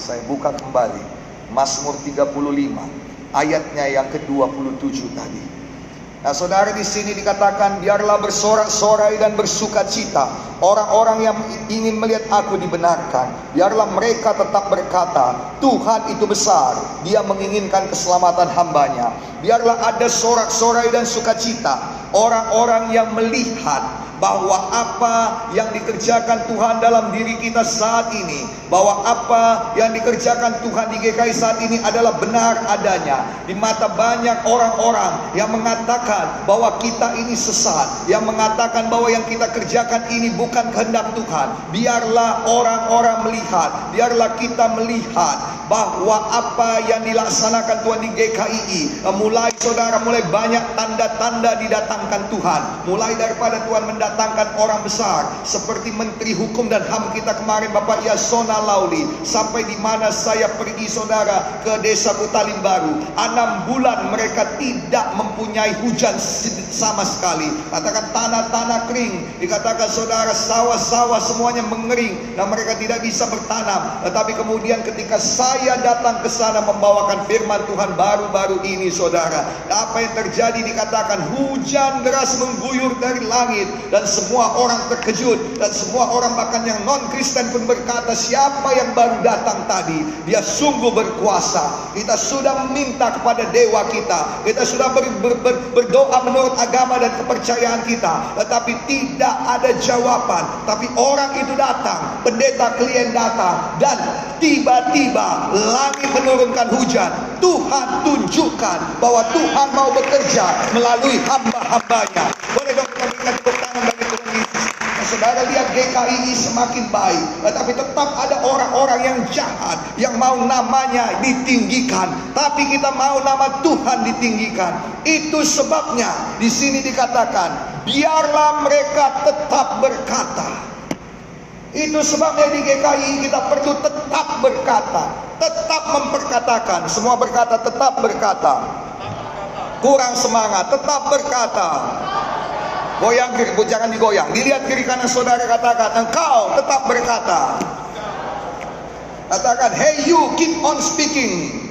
saya buka kembali Mazmur 35 ayatnya yang ke-27 tadi. Nah, saudara di sini dikatakan biarlah bersorak-sorai dan bersuka cita orang-orang yang ingin melihat aku dibenarkan. Biarlah mereka tetap berkata, Tuhan itu besar, Dia menginginkan keselamatan hambanya. Biarlah ada sorak-sorai dan sukacita orang-orang yang melihat bahwa apa yang dikerjakan Tuhan dalam diri kita saat ini, bahwa apa yang dikerjakan Tuhan di GKI saat ini adalah benar adanya di mata banyak orang-orang yang mengatakan bahwa kita ini sesat, yang mengatakan bahwa yang kita kerjakan ini bukan kehendak Tuhan. Biarlah orang-orang melihat, biarlah kita melihat bahwa apa yang dilaksanakan Tuhan di GKI mulai saudara mulai banyak tanda-tanda didatangkan Tuhan mulai daripada Tuhan mendatangkan orang besar seperti Menteri Hukum dan HAM kita kemarin Bapak Yasona Lauli. Sampai di mana saya pergi saudara ke desa Kutalim Baru. Enam bulan mereka tidak mempunyai hujan sama sekali. Katakan tanah-tanah kering. Dikatakan saudara sawah-sawah semuanya mengering. Dan mereka tidak bisa bertanam. Tetapi kemudian ketika saya datang ke sana membawakan firman Tuhan baru-baru ini saudara apa yang terjadi? Dikatakan hujan deras mengguyur dari langit. Dan semua orang terkejut. Dan semua orang bahkan yang non Kristen pun berkata siapa yang baru datang tadi? Dia sungguh berkuasa. Kita sudah minta kepada dewa kita. Kita sudah ber, ber, ber, berdoa menurut agama dan kepercayaan kita. Tetapi tidak ada jawaban. Tapi orang itu datang. Pendeta klien datang. Dan tiba-tiba langit menurunkan hujan. Tuhan tunjukkan bahwa Tuhan mau bekerja melalui hamba-hambanya. Boleh dong kita berikan tepuk tangan saudara lihat GKI semakin baik tetapi tetap ada orang-orang yang jahat yang mau namanya ditinggikan tapi kita mau nama Tuhan ditinggikan itu sebabnya di sini dikatakan biarlah mereka tetap berkata itu sebabnya di GKI kita perlu tetap berkata, tetap memperkatakan. Semua berkata, tetap berkata. Kurang semangat, tetap berkata. Goyang kiri, jangan digoyang. Dilihat kiri kanan saudara katakan, engkau tetap berkata. Katakan, hey you keep on speaking.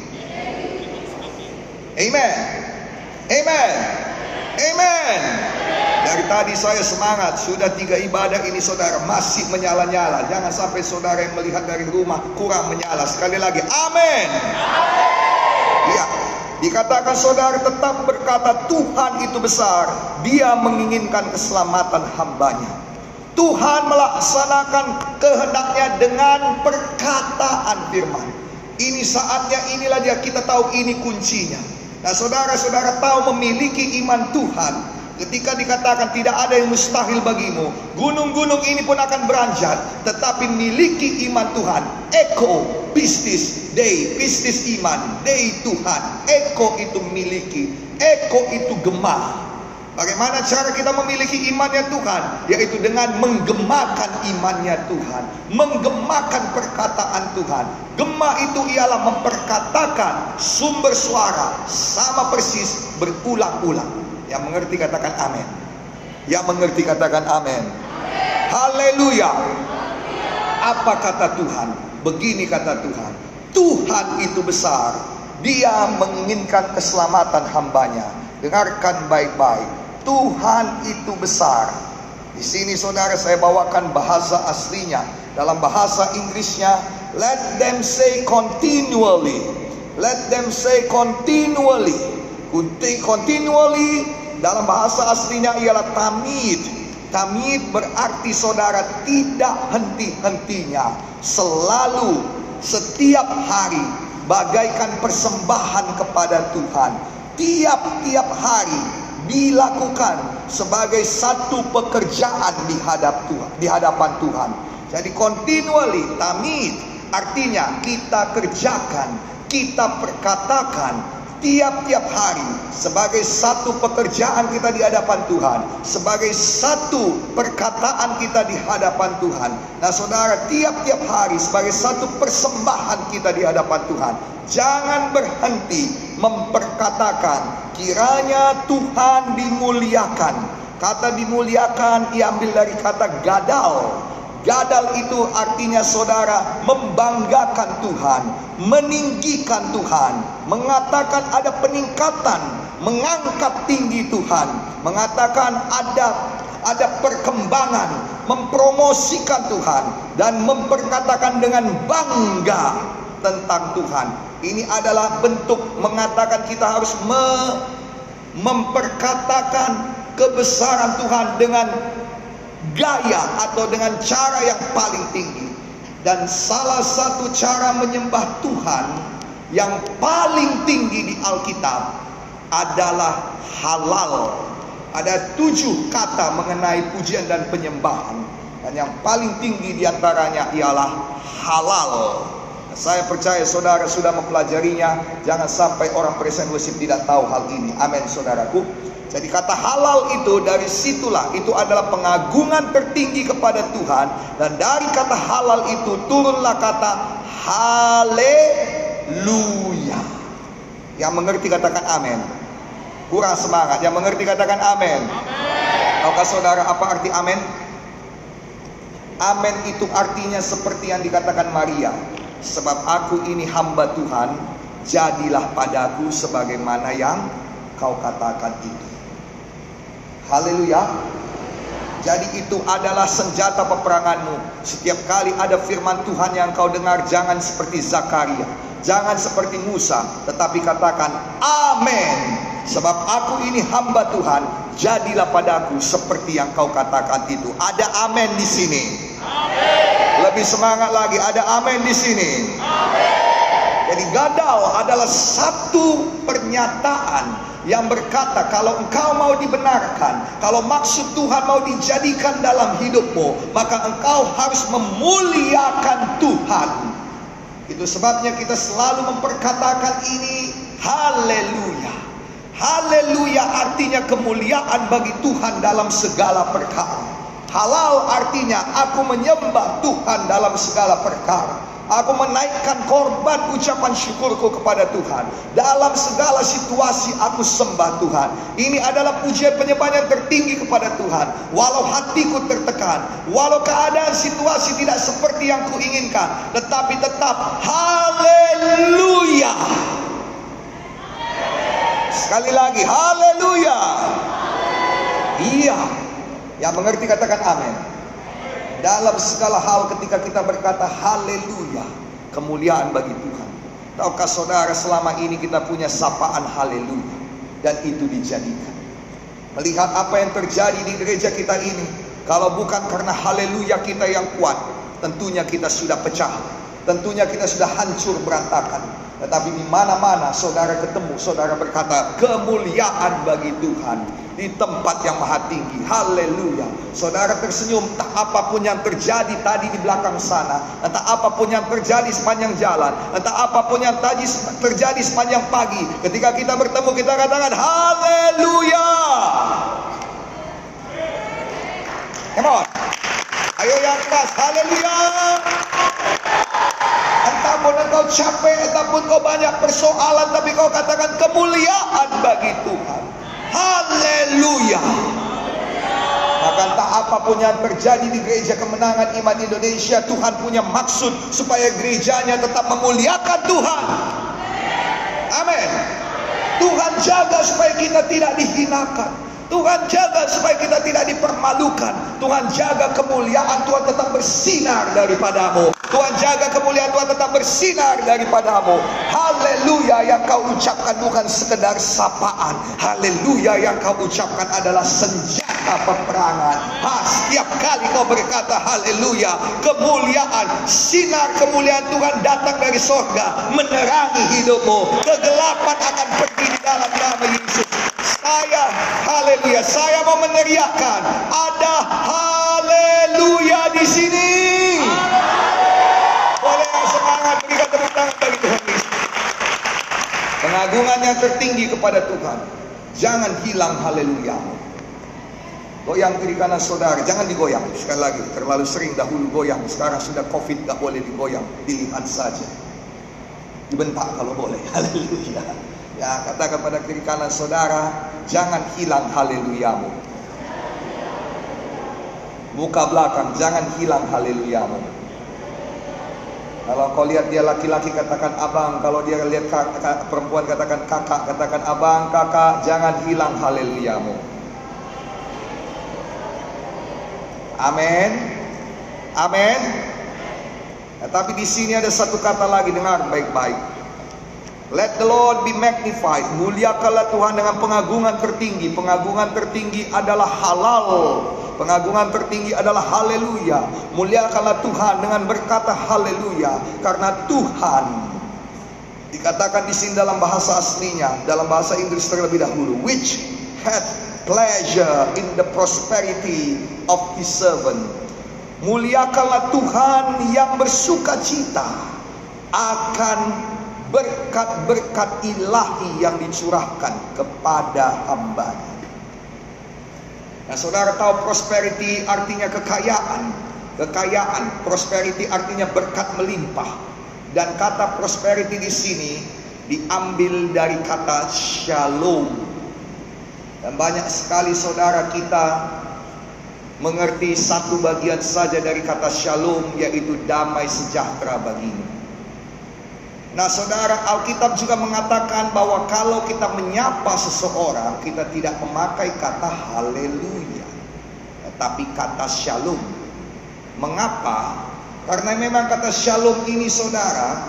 Amen. Amen. Amen. Dari tadi saya semangat, sudah tiga ibadah ini saudara masih menyala-nyala. Jangan sampai saudara yang melihat dari rumah kurang menyala. Sekali lagi, amin. Iya, dikatakan saudara tetap berkata Tuhan itu besar. Dia menginginkan keselamatan hambanya. Tuhan melaksanakan kehendaknya dengan perkataan firman. Ini saatnya inilah dia kita tahu ini kuncinya. Nah saudara-saudara tahu memiliki iman Tuhan Ketika dikatakan tidak ada yang mustahil bagimu Gunung-gunung ini pun akan beranjak Tetapi miliki iman Tuhan Eko pistis day Pistis iman day Tuhan Eko itu miliki Eko itu gemah Bagaimana cara kita memiliki imannya Tuhan? Yaitu dengan menggemakan imannya Tuhan. Menggemakan perkataan Tuhan. Gemah itu ialah memperkatakan sumber suara sama persis berulang-ulang. Yang mengerti katakan amin. Yang mengerti katakan amin. Haleluya. Apa kata Tuhan? Begini kata Tuhan. Tuhan itu besar. Dia menginginkan keselamatan hambanya. Dengarkan baik-baik Tuhan itu besar. Di sini saudara saya bawakan bahasa aslinya. Dalam bahasa Inggrisnya, let them say continually. Let them say continually. Continually dalam bahasa aslinya ialah tamid. Tamid berarti saudara tidak henti-hentinya. Selalu, setiap hari, bagaikan persembahan kepada Tuhan. Tiap-tiap hari, dilakukan sebagai satu pekerjaan di hadap Tuhan, di hadapan Tuhan. Jadi continually tamid artinya kita kerjakan, kita perkatakan tiap-tiap hari sebagai satu pekerjaan kita di hadapan Tuhan, sebagai satu perkataan kita di hadapan Tuhan. Nah, saudara, tiap-tiap hari sebagai satu persembahan kita di hadapan Tuhan. Jangan berhenti memperkatakan kiranya Tuhan dimuliakan. Kata dimuliakan diambil dari kata gadal Gadal itu artinya saudara membanggakan Tuhan, meninggikan Tuhan, mengatakan ada peningkatan, mengangkat tinggi Tuhan, mengatakan ada ada perkembangan, mempromosikan Tuhan dan memperkatakan dengan bangga tentang Tuhan. Ini adalah bentuk mengatakan kita harus me, memperkatakan kebesaran Tuhan dengan gaya atau dengan cara yang paling tinggi. Dan salah satu cara menyembah Tuhan yang paling tinggi di Alkitab adalah halal. Ada tujuh kata mengenai pujian dan penyembahan. Dan yang paling tinggi di antaranya ialah halal. Saya percaya saudara sudah mempelajarinya. Jangan sampai orang present worship tidak tahu hal ini. Amin saudaraku. Jadi kata halal itu dari situlah itu adalah pengagungan tertinggi kepada Tuhan dan dari kata halal itu turunlah kata haleluya. Yang mengerti katakan amin. Kurang semangat. Yang mengerti katakan amin. Tahukah saudara apa arti amin? Amin itu artinya seperti yang dikatakan Maria. Sebab aku ini hamba Tuhan, jadilah padaku sebagaimana yang kau katakan itu. Haleluya. Jadi itu adalah senjata peperanganmu. Setiap kali ada firman Tuhan yang kau dengar, jangan seperti Zakaria. Jangan seperti Musa, tetapi katakan amin. Sebab aku ini hamba Tuhan, jadilah padaku seperti yang kau katakan itu. Ada amin di sini. Amin. Lebih semangat lagi, ada amin di sini. Amin. Jadi gadau adalah satu pernyataan yang berkata kalau engkau mau dibenarkan, kalau maksud Tuhan mau dijadikan dalam hidupmu, maka engkau harus memuliakan Tuhan. Itu sebabnya kita selalu memperkatakan ini haleluya. Haleluya artinya kemuliaan bagi Tuhan dalam segala perkara. Halal artinya aku menyembah Tuhan dalam segala perkara. Aku menaikkan korban ucapan syukurku kepada Tuhan. Dalam segala situasi aku sembah Tuhan. Ini adalah pujian penyembahan yang tertinggi kepada Tuhan. Walau hatiku tertekan. Walau keadaan situasi tidak seperti yang kuinginkan. Tetapi tetap haleluya. Sekali lagi haleluya. Iya. Yang mengerti katakan amin. Dalam segala hal ketika kita berkata haleluya, kemuliaan bagi Tuhan. Tahukah saudara selama ini kita punya sapaan haleluya dan itu dijadikan. Melihat apa yang terjadi di gereja kita ini, kalau bukan karena haleluya kita yang kuat, tentunya kita sudah pecah. Tentunya kita sudah hancur berantakan. Tetapi di mana-mana saudara ketemu, saudara berkata, kemuliaan bagi Tuhan di tempat yang maha tinggi. Haleluya. Saudara tersenyum, tak apa pun yang terjadi tadi di belakang sana, entah apa pun yang terjadi sepanjang jalan, entah apa pun yang tadi terjadi sepanjang pagi, ketika kita bertemu kita katakan haleluya. Come on. Ayo yang keras, haleluya. Entahpun engkau capek, entahpun kau banyak persoalan, tapi kau katakan kemuliaan bagi Tuhan. Haleluya. Maka entah apa pun yang terjadi di gereja kemenangan iman Indonesia, Tuhan punya maksud supaya gerejanya tetap memuliakan Tuhan. Amin. Tuhan jaga supaya kita tidak dihinakan. Tuhan jaga supaya kita tidak dipermalukan. Tuhan jaga kemuliaan Tuhan tetap bersinar daripadamu. Tuhan jaga kemuliaan Tuhan tetap bersinar daripadamu. Haleluya yang kau ucapkan bukan sekedar sapaan. Haleluya yang kau ucapkan adalah senjata peperangan. Ha, setiap kali kau berkata haleluya, kemuliaan, sinar kemuliaan Tuhan datang dari sorga, menerangi hidupmu. Kegelapan akan pergi di dalam nama Yesus. Saya, haleluya, saya mau meneriakkan, ada haleluya di sini. Boleh yang semangat berikan tepuk tangan bagi Tuhan Yesus. Pengagungan yang tertinggi kepada Tuhan. Jangan hilang haleluya. Goyang kiri kanan saudara, jangan digoyang. Sekali lagi, terlalu sering dahulu goyang. Sekarang sudah covid, gak boleh digoyang. Dilihat saja. Dibentak kalau boleh. Haleluya. Ya, katakan pada kiri kanan saudara, jangan hilang haleluyamu. Muka belakang, jangan hilang haleluyamu. Kalau kau lihat dia laki-laki katakan abang, kalau dia lihat kakak, perempuan katakan kakak, katakan abang, kakak, jangan hilang haleluyamu. Amin. Amin. Ya, tapi di sini ada satu kata lagi dengar baik-baik. Let the Lord be magnified. Muliakanlah Tuhan dengan pengagungan tertinggi. Pengagungan tertinggi adalah halal. Pengagungan tertinggi adalah haleluya. Muliakanlah Tuhan dengan berkata haleluya karena Tuhan dikatakan di sini dalam bahasa aslinya, dalam bahasa Inggris terlebih dahulu, which had pleasure in the prosperity of his servant. Muliakanlah Tuhan yang bersuka cita akan berkat-berkat ilahi yang dicurahkan kepada hambanya. Nah saudara tahu prosperity artinya kekayaan. Kekayaan, prosperity artinya berkat melimpah. Dan kata prosperity di sini diambil dari kata shalom. Dan banyak sekali saudara kita mengerti satu bagian saja dari kata shalom yaitu damai sejahtera bagimu. Nah saudara Alkitab juga mengatakan bahwa kalau kita menyapa seseorang kita tidak memakai kata haleluya. Tetapi kata shalom. Mengapa? Karena memang kata shalom ini saudara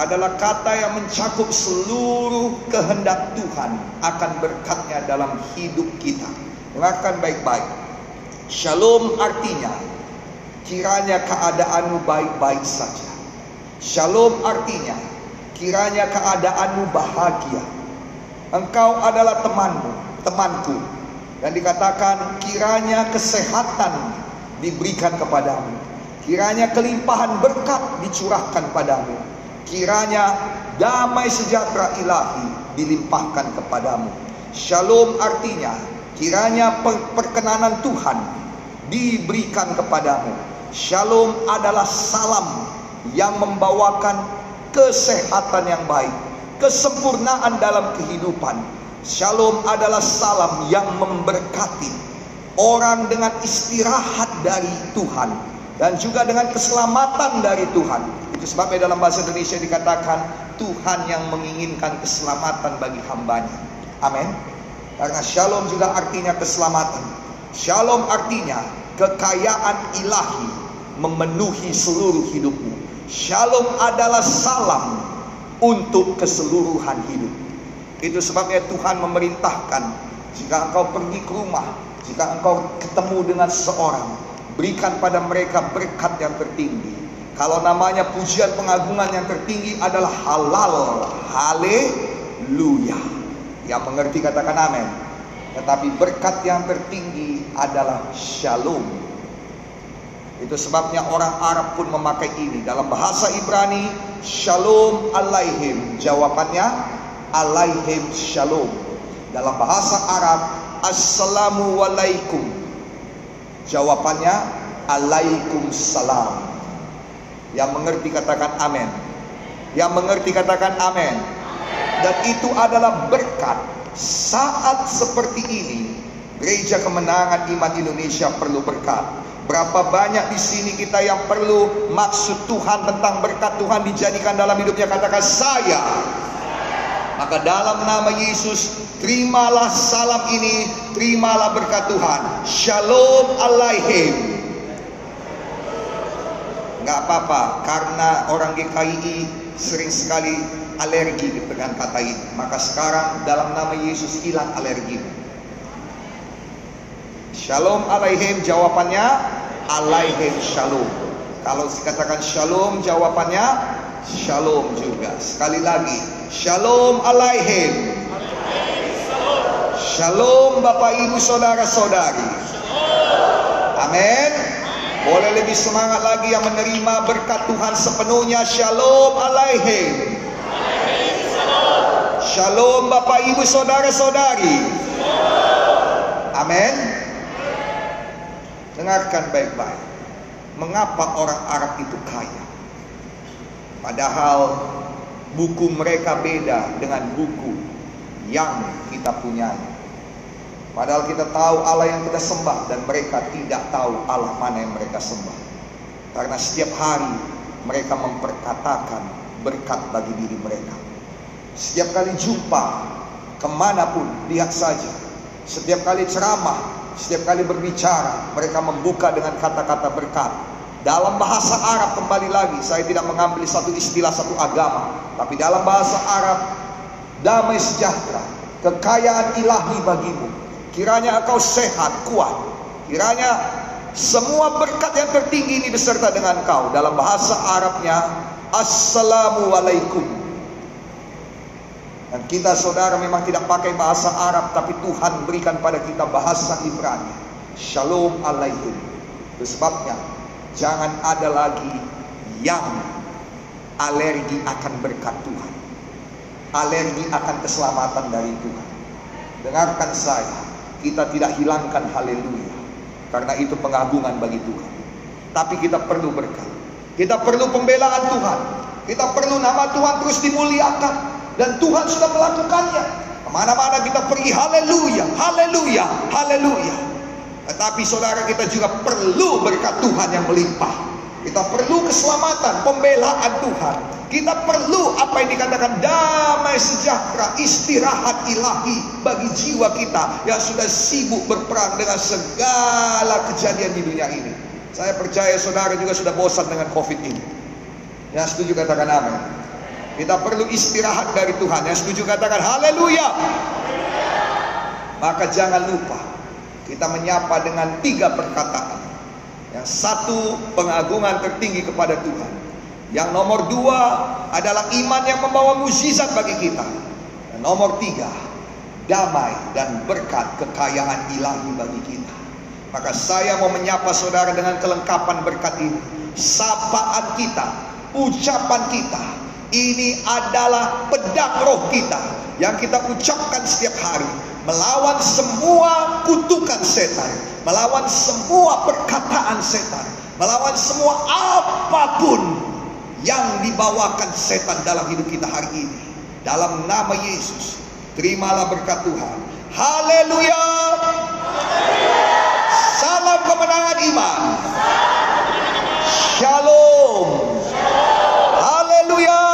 adalah kata yang mencakup seluruh kehendak Tuhan akan berkatnya dalam hidup kita. Dengarkan baik-baik. Shalom artinya kiranya keadaanmu baik-baik saja. Shalom artinya kiranya keadaanmu bahagia. Engkau adalah temanmu, temanku. Dan dikatakan kiranya kesehatan diberikan kepadamu. Kiranya kelimpahan berkat dicurahkan padamu. Kiranya damai sejahtera ilahi dilimpahkan kepadamu. Shalom artinya kiranya perkenanan Tuhan diberikan kepadamu. Shalom adalah salam yang membawakan kesehatan yang baik, kesempurnaan dalam kehidupan. Shalom adalah salam yang memberkati orang dengan istirahat dari Tuhan dan juga dengan keselamatan dari Tuhan. Itu sebabnya dalam bahasa Indonesia dikatakan Tuhan yang menginginkan keselamatan bagi hambanya. Amin. Karena shalom juga artinya keselamatan. Shalom artinya kekayaan ilahi memenuhi seluruh hidupmu. Shalom adalah salam untuk keseluruhan hidup. Itu sebabnya Tuhan memerintahkan jika engkau pergi ke rumah, jika engkau ketemu dengan seseorang, berikan pada mereka berkat yang tertinggi. Kalau namanya pujian pengagungan yang tertinggi adalah halal, haleluya. Yang mengerti katakan amin. Tetapi berkat yang tertinggi adalah shalom itu sebabnya orang Arab pun memakai ini. Dalam bahasa Ibrani, Shalom alaihim. Jawabannya, alaihim shalom. Dalam bahasa Arab, Assalamu alaikum. Jawabannya, alaikum salam. Yang mengerti katakan amin. Yang mengerti katakan amin. Dan itu adalah berkat. Saat seperti ini, Gereja Kemenangan Iman Indonesia perlu berkat Berapa banyak di sini kita yang perlu maksud Tuhan tentang berkat Tuhan dijadikan dalam hidupnya katakan saya. Maka dalam nama Yesus terimalah salam ini, terimalah berkat Tuhan. Shalom alaihim. Enggak apa-apa karena orang GKI sering sekali alergi dengan kata ini. Maka sekarang dalam nama Yesus hilang alergi. Shalom alaihim jawabannya alaihim shalom. Kalau dikatakan shalom jawabannya shalom juga. Sekali lagi shalom alaihim. Shalom Bapak Ibu Saudara-saudari. Amin. Boleh lebih semangat lagi yang menerima berkat Tuhan sepenuhnya. Shalom alaihim. Shalom Bapak Ibu Saudara-saudari. Amin. Dengarkan baik-baik. Mengapa orang Arab itu kaya? Padahal buku mereka beda dengan buku yang kita punya. Padahal kita tahu Allah yang kita sembah dan mereka tidak tahu Allah mana yang mereka sembah. Karena setiap hari mereka memperkatakan berkat bagi diri mereka. Setiap kali jumpa ke mana pun lihat saja. Setiap kali ceramah setiap kali berbicara, mereka membuka dengan kata-kata berkat. Dalam bahasa Arab kembali lagi, saya tidak mengambil satu istilah satu agama, tapi dalam bahasa Arab, damai sejahtera, kekayaan ilahi bagimu. Kiranya engkau sehat, kuat. Kiranya semua berkat yang tertinggi ini beserta dengan kau. Dalam bahasa Arabnya, Assalamualaikum dan kita saudara memang tidak pakai bahasa Arab tapi Tuhan berikan pada kita bahasa Ibrani. Shalom alaikum. Itu sebabnya jangan ada lagi yang alergi akan berkat Tuhan. Alergi akan keselamatan dari Tuhan. Dengarkan saya, kita tidak hilangkan haleluya. Karena itu pengagungan bagi Tuhan. Tapi kita perlu berkat. Kita perlu pembelaan Tuhan. Kita perlu nama Tuhan terus dimuliakan. Dan Tuhan sudah melakukannya. Ke mana-mana kita pergi, haleluya, haleluya, haleluya. Tetapi saudara kita juga perlu berkat Tuhan yang melimpah. Kita perlu keselamatan, pembelaan Tuhan. Kita perlu apa yang dikatakan damai sejahtera, istirahat ilahi bagi jiwa kita yang sudah sibuk berperang dengan segala kejadian di dunia ini. Saya percaya saudara juga sudah bosan dengan COVID ini. Yang setuju katakan amin. Kita perlu istirahat dari Tuhan. Yang setuju katakan haleluya. Maka jangan lupa kita menyapa dengan tiga perkataan. Yang satu pengagungan tertinggi kepada Tuhan. Yang nomor dua adalah iman yang membawa mukjizat bagi kita. Dan nomor tiga damai dan berkat kekayaan ilahi bagi kita. Maka saya mau menyapa saudara dengan kelengkapan berkat ini. Sapaan kita, ucapan kita, ini adalah pedang roh kita yang kita ucapkan setiap hari melawan semua kutukan setan, melawan semua perkataan setan, melawan semua apa pun yang dibawakan setan dalam hidup kita hari ini. Dalam nama Yesus, terimalah berkat Tuhan. Haleluya. Salam kemenangan iman. Shalom. Haleluya.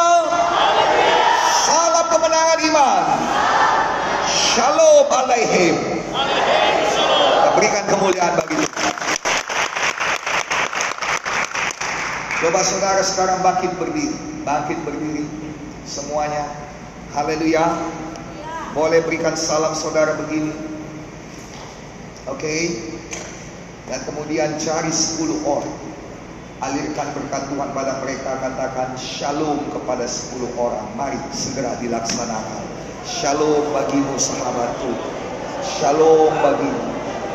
Salam kemenangan iman. Shalom alaihim. Berikan kemuliaan bagi Tuhan. Coba saudara sekarang bangkit berdiri. Bangkit berdiri. Semuanya. Haleluya. Boleh berikan salam saudara begini. Oke. Okay. Dan kemudian cari 10 orang. Alirkan berkat Tuhan pada mereka. Katakan shalom kepada 10 orang. Mari segera dilaksanakan. Shalom bagimu sahabatku. Shalom bagimu.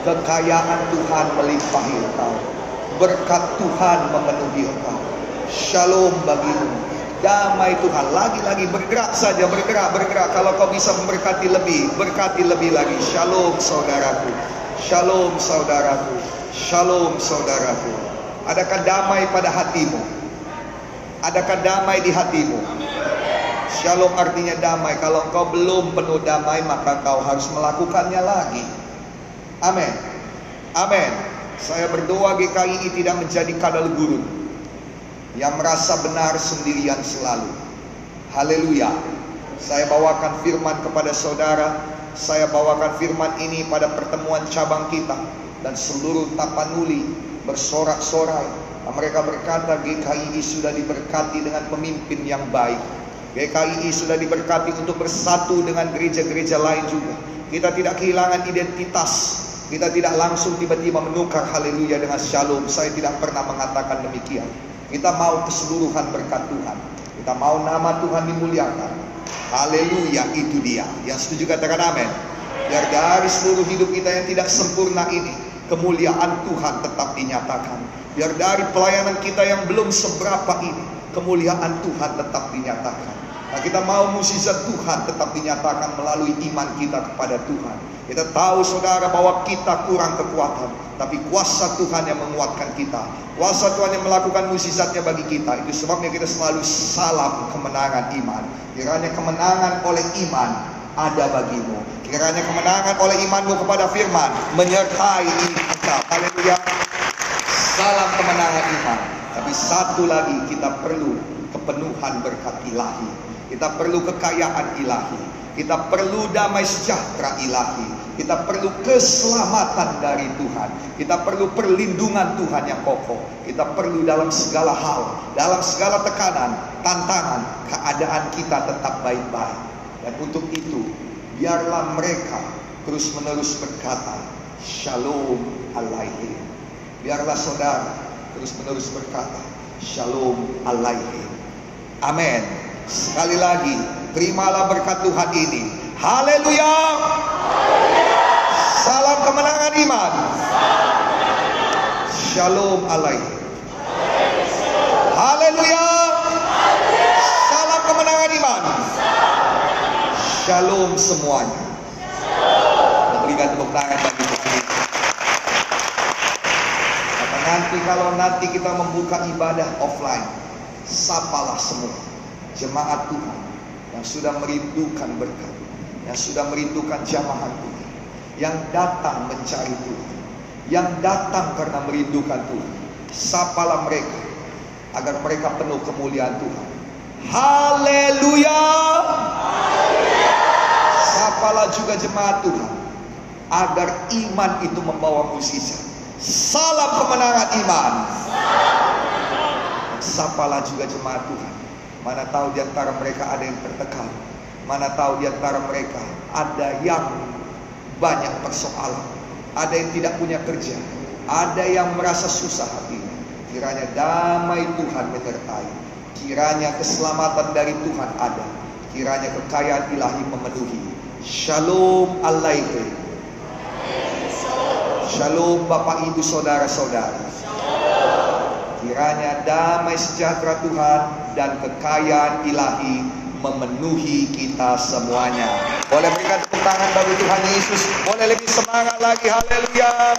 Kekayaan Tuhan melimpahi engkau. Berkat Tuhan memenuhi engkau. Shalom bagimu. Damai Tuhan. Lagi-lagi bergerak saja. Bergerak, bergerak. Kalau kau bisa memberkati lebih. Berkati lebih lagi. Shalom saudaraku. Shalom saudaraku. Shalom saudaraku. Adakah damai pada hatimu? Adakah damai di hatimu? Shalom artinya damai. Kalau engkau belum penuh damai, maka kau harus melakukannya lagi. Amin. Amin. Saya berdoa GKI tidak menjadi kadal gurun yang merasa benar sendirian selalu. Haleluya. Saya bawakan firman kepada saudara. Saya bawakan firman ini pada pertemuan cabang kita dan seluruh tapanuli bersorak-sorai. Mereka berkata GKI sudah diberkati dengan pemimpin yang baik. GKI sudah diberkati untuk bersatu dengan gereja-gereja lain juga. Kita tidak kehilangan identitas. Kita tidak langsung tiba-tiba menukar haleluya dengan shalom. Saya tidak pernah mengatakan demikian. Kita mau keseluruhan berkat Tuhan. Kita mau nama Tuhan dimuliakan. Haleluya itu dia. Yang setuju katakan amin. Biar dari seluruh hidup kita yang tidak sempurna ini. Kemuliaan Tuhan tetap dinyatakan. Biar dari pelayanan kita yang belum seberapa ini. Kemuliaan Tuhan tetap dinyatakan. Nah, kita mau musisat Tuhan tetap dinyatakan melalui iman kita kepada Tuhan. Kita tahu saudara bahwa kita kurang kekuatan. Tapi kuasa Tuhan yang menguatkan kita. Kuasa Tuhan yang melakukan musisatnya bagi kita. Itu sebabnya kita selalu salam kemenangan iman. Kiranya kemenangan oleh iman ada bagimu. Kiranya kemenangan oleh imanmu kepada firman menyertai engkau. Haleluya. Salam kemenangan iman. Tapi satu lagi kita perlu kepenuhan berkat ilahi. Kita perlu kekayaan ilahi. Kita perlu damai sejahtera ilahi. Kita perlu keselamatan dari Tuhan. Kita perlu perlindungan Tuhan yang kokoh. Kita perlu dalam segala hal, dalam segala tekanan, tantangan, keadaan kita tetap baik-baik. Dan untuk itu, biarlah mereka terus-menerus berkata, Shalom alaihi. Biarlah saudara terus-menerus berkata, Shalom alaihi. Amin. Sekali lagi, terimalah berkat Tuhan ini. Haleluya. Salam kemenangan iman. Shalom alaikum. Haleluya. Salam kemenangan iman. Shalom semuanya. Kita berikan tepuk tangan bagi Nanti kalau nanti kita membuka ibadah offline, sapalah semua jemaat Tuhan yang sudah merindukan berkat, yang sudah merindukan jamahan Tuhan, yang datang mencari Tuhan, yang datang karena merindukan Tuhan. Sapalah mereka agar mereka penuh kemuliaan Tuhan. Haleluya. Sapalah juga jemaat Tuhan agar iman itu membawa musisat. Salam kemenangan iman. Sapalah juga jemaat Tuhan. Mana tahu di antara mereka ada yang tertekan. Mana tahu di antara mereka ada yang banyak persoalan. Ada yang tidak punya kerja. Ada yang merasa susah hatinya. Kiranya damai Tuhan menyertai. Kiranya keselamatan dari Tuhan ada. Kiranya kekayaan ilahi memenuhi. Shalom alaikum. Shalom Bapak Ibu Saudara-saudara. Kiranya damai sejahtera Tuhan dan kekayaan ilahi memenuhi kita semuanya. Boleh berikan tepuk tangan bagi Tuhan Yesus. Boleh lebih semangat lagi. Haleluya.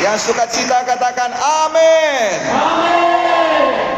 Yang suka cita katakan amin.
Amin.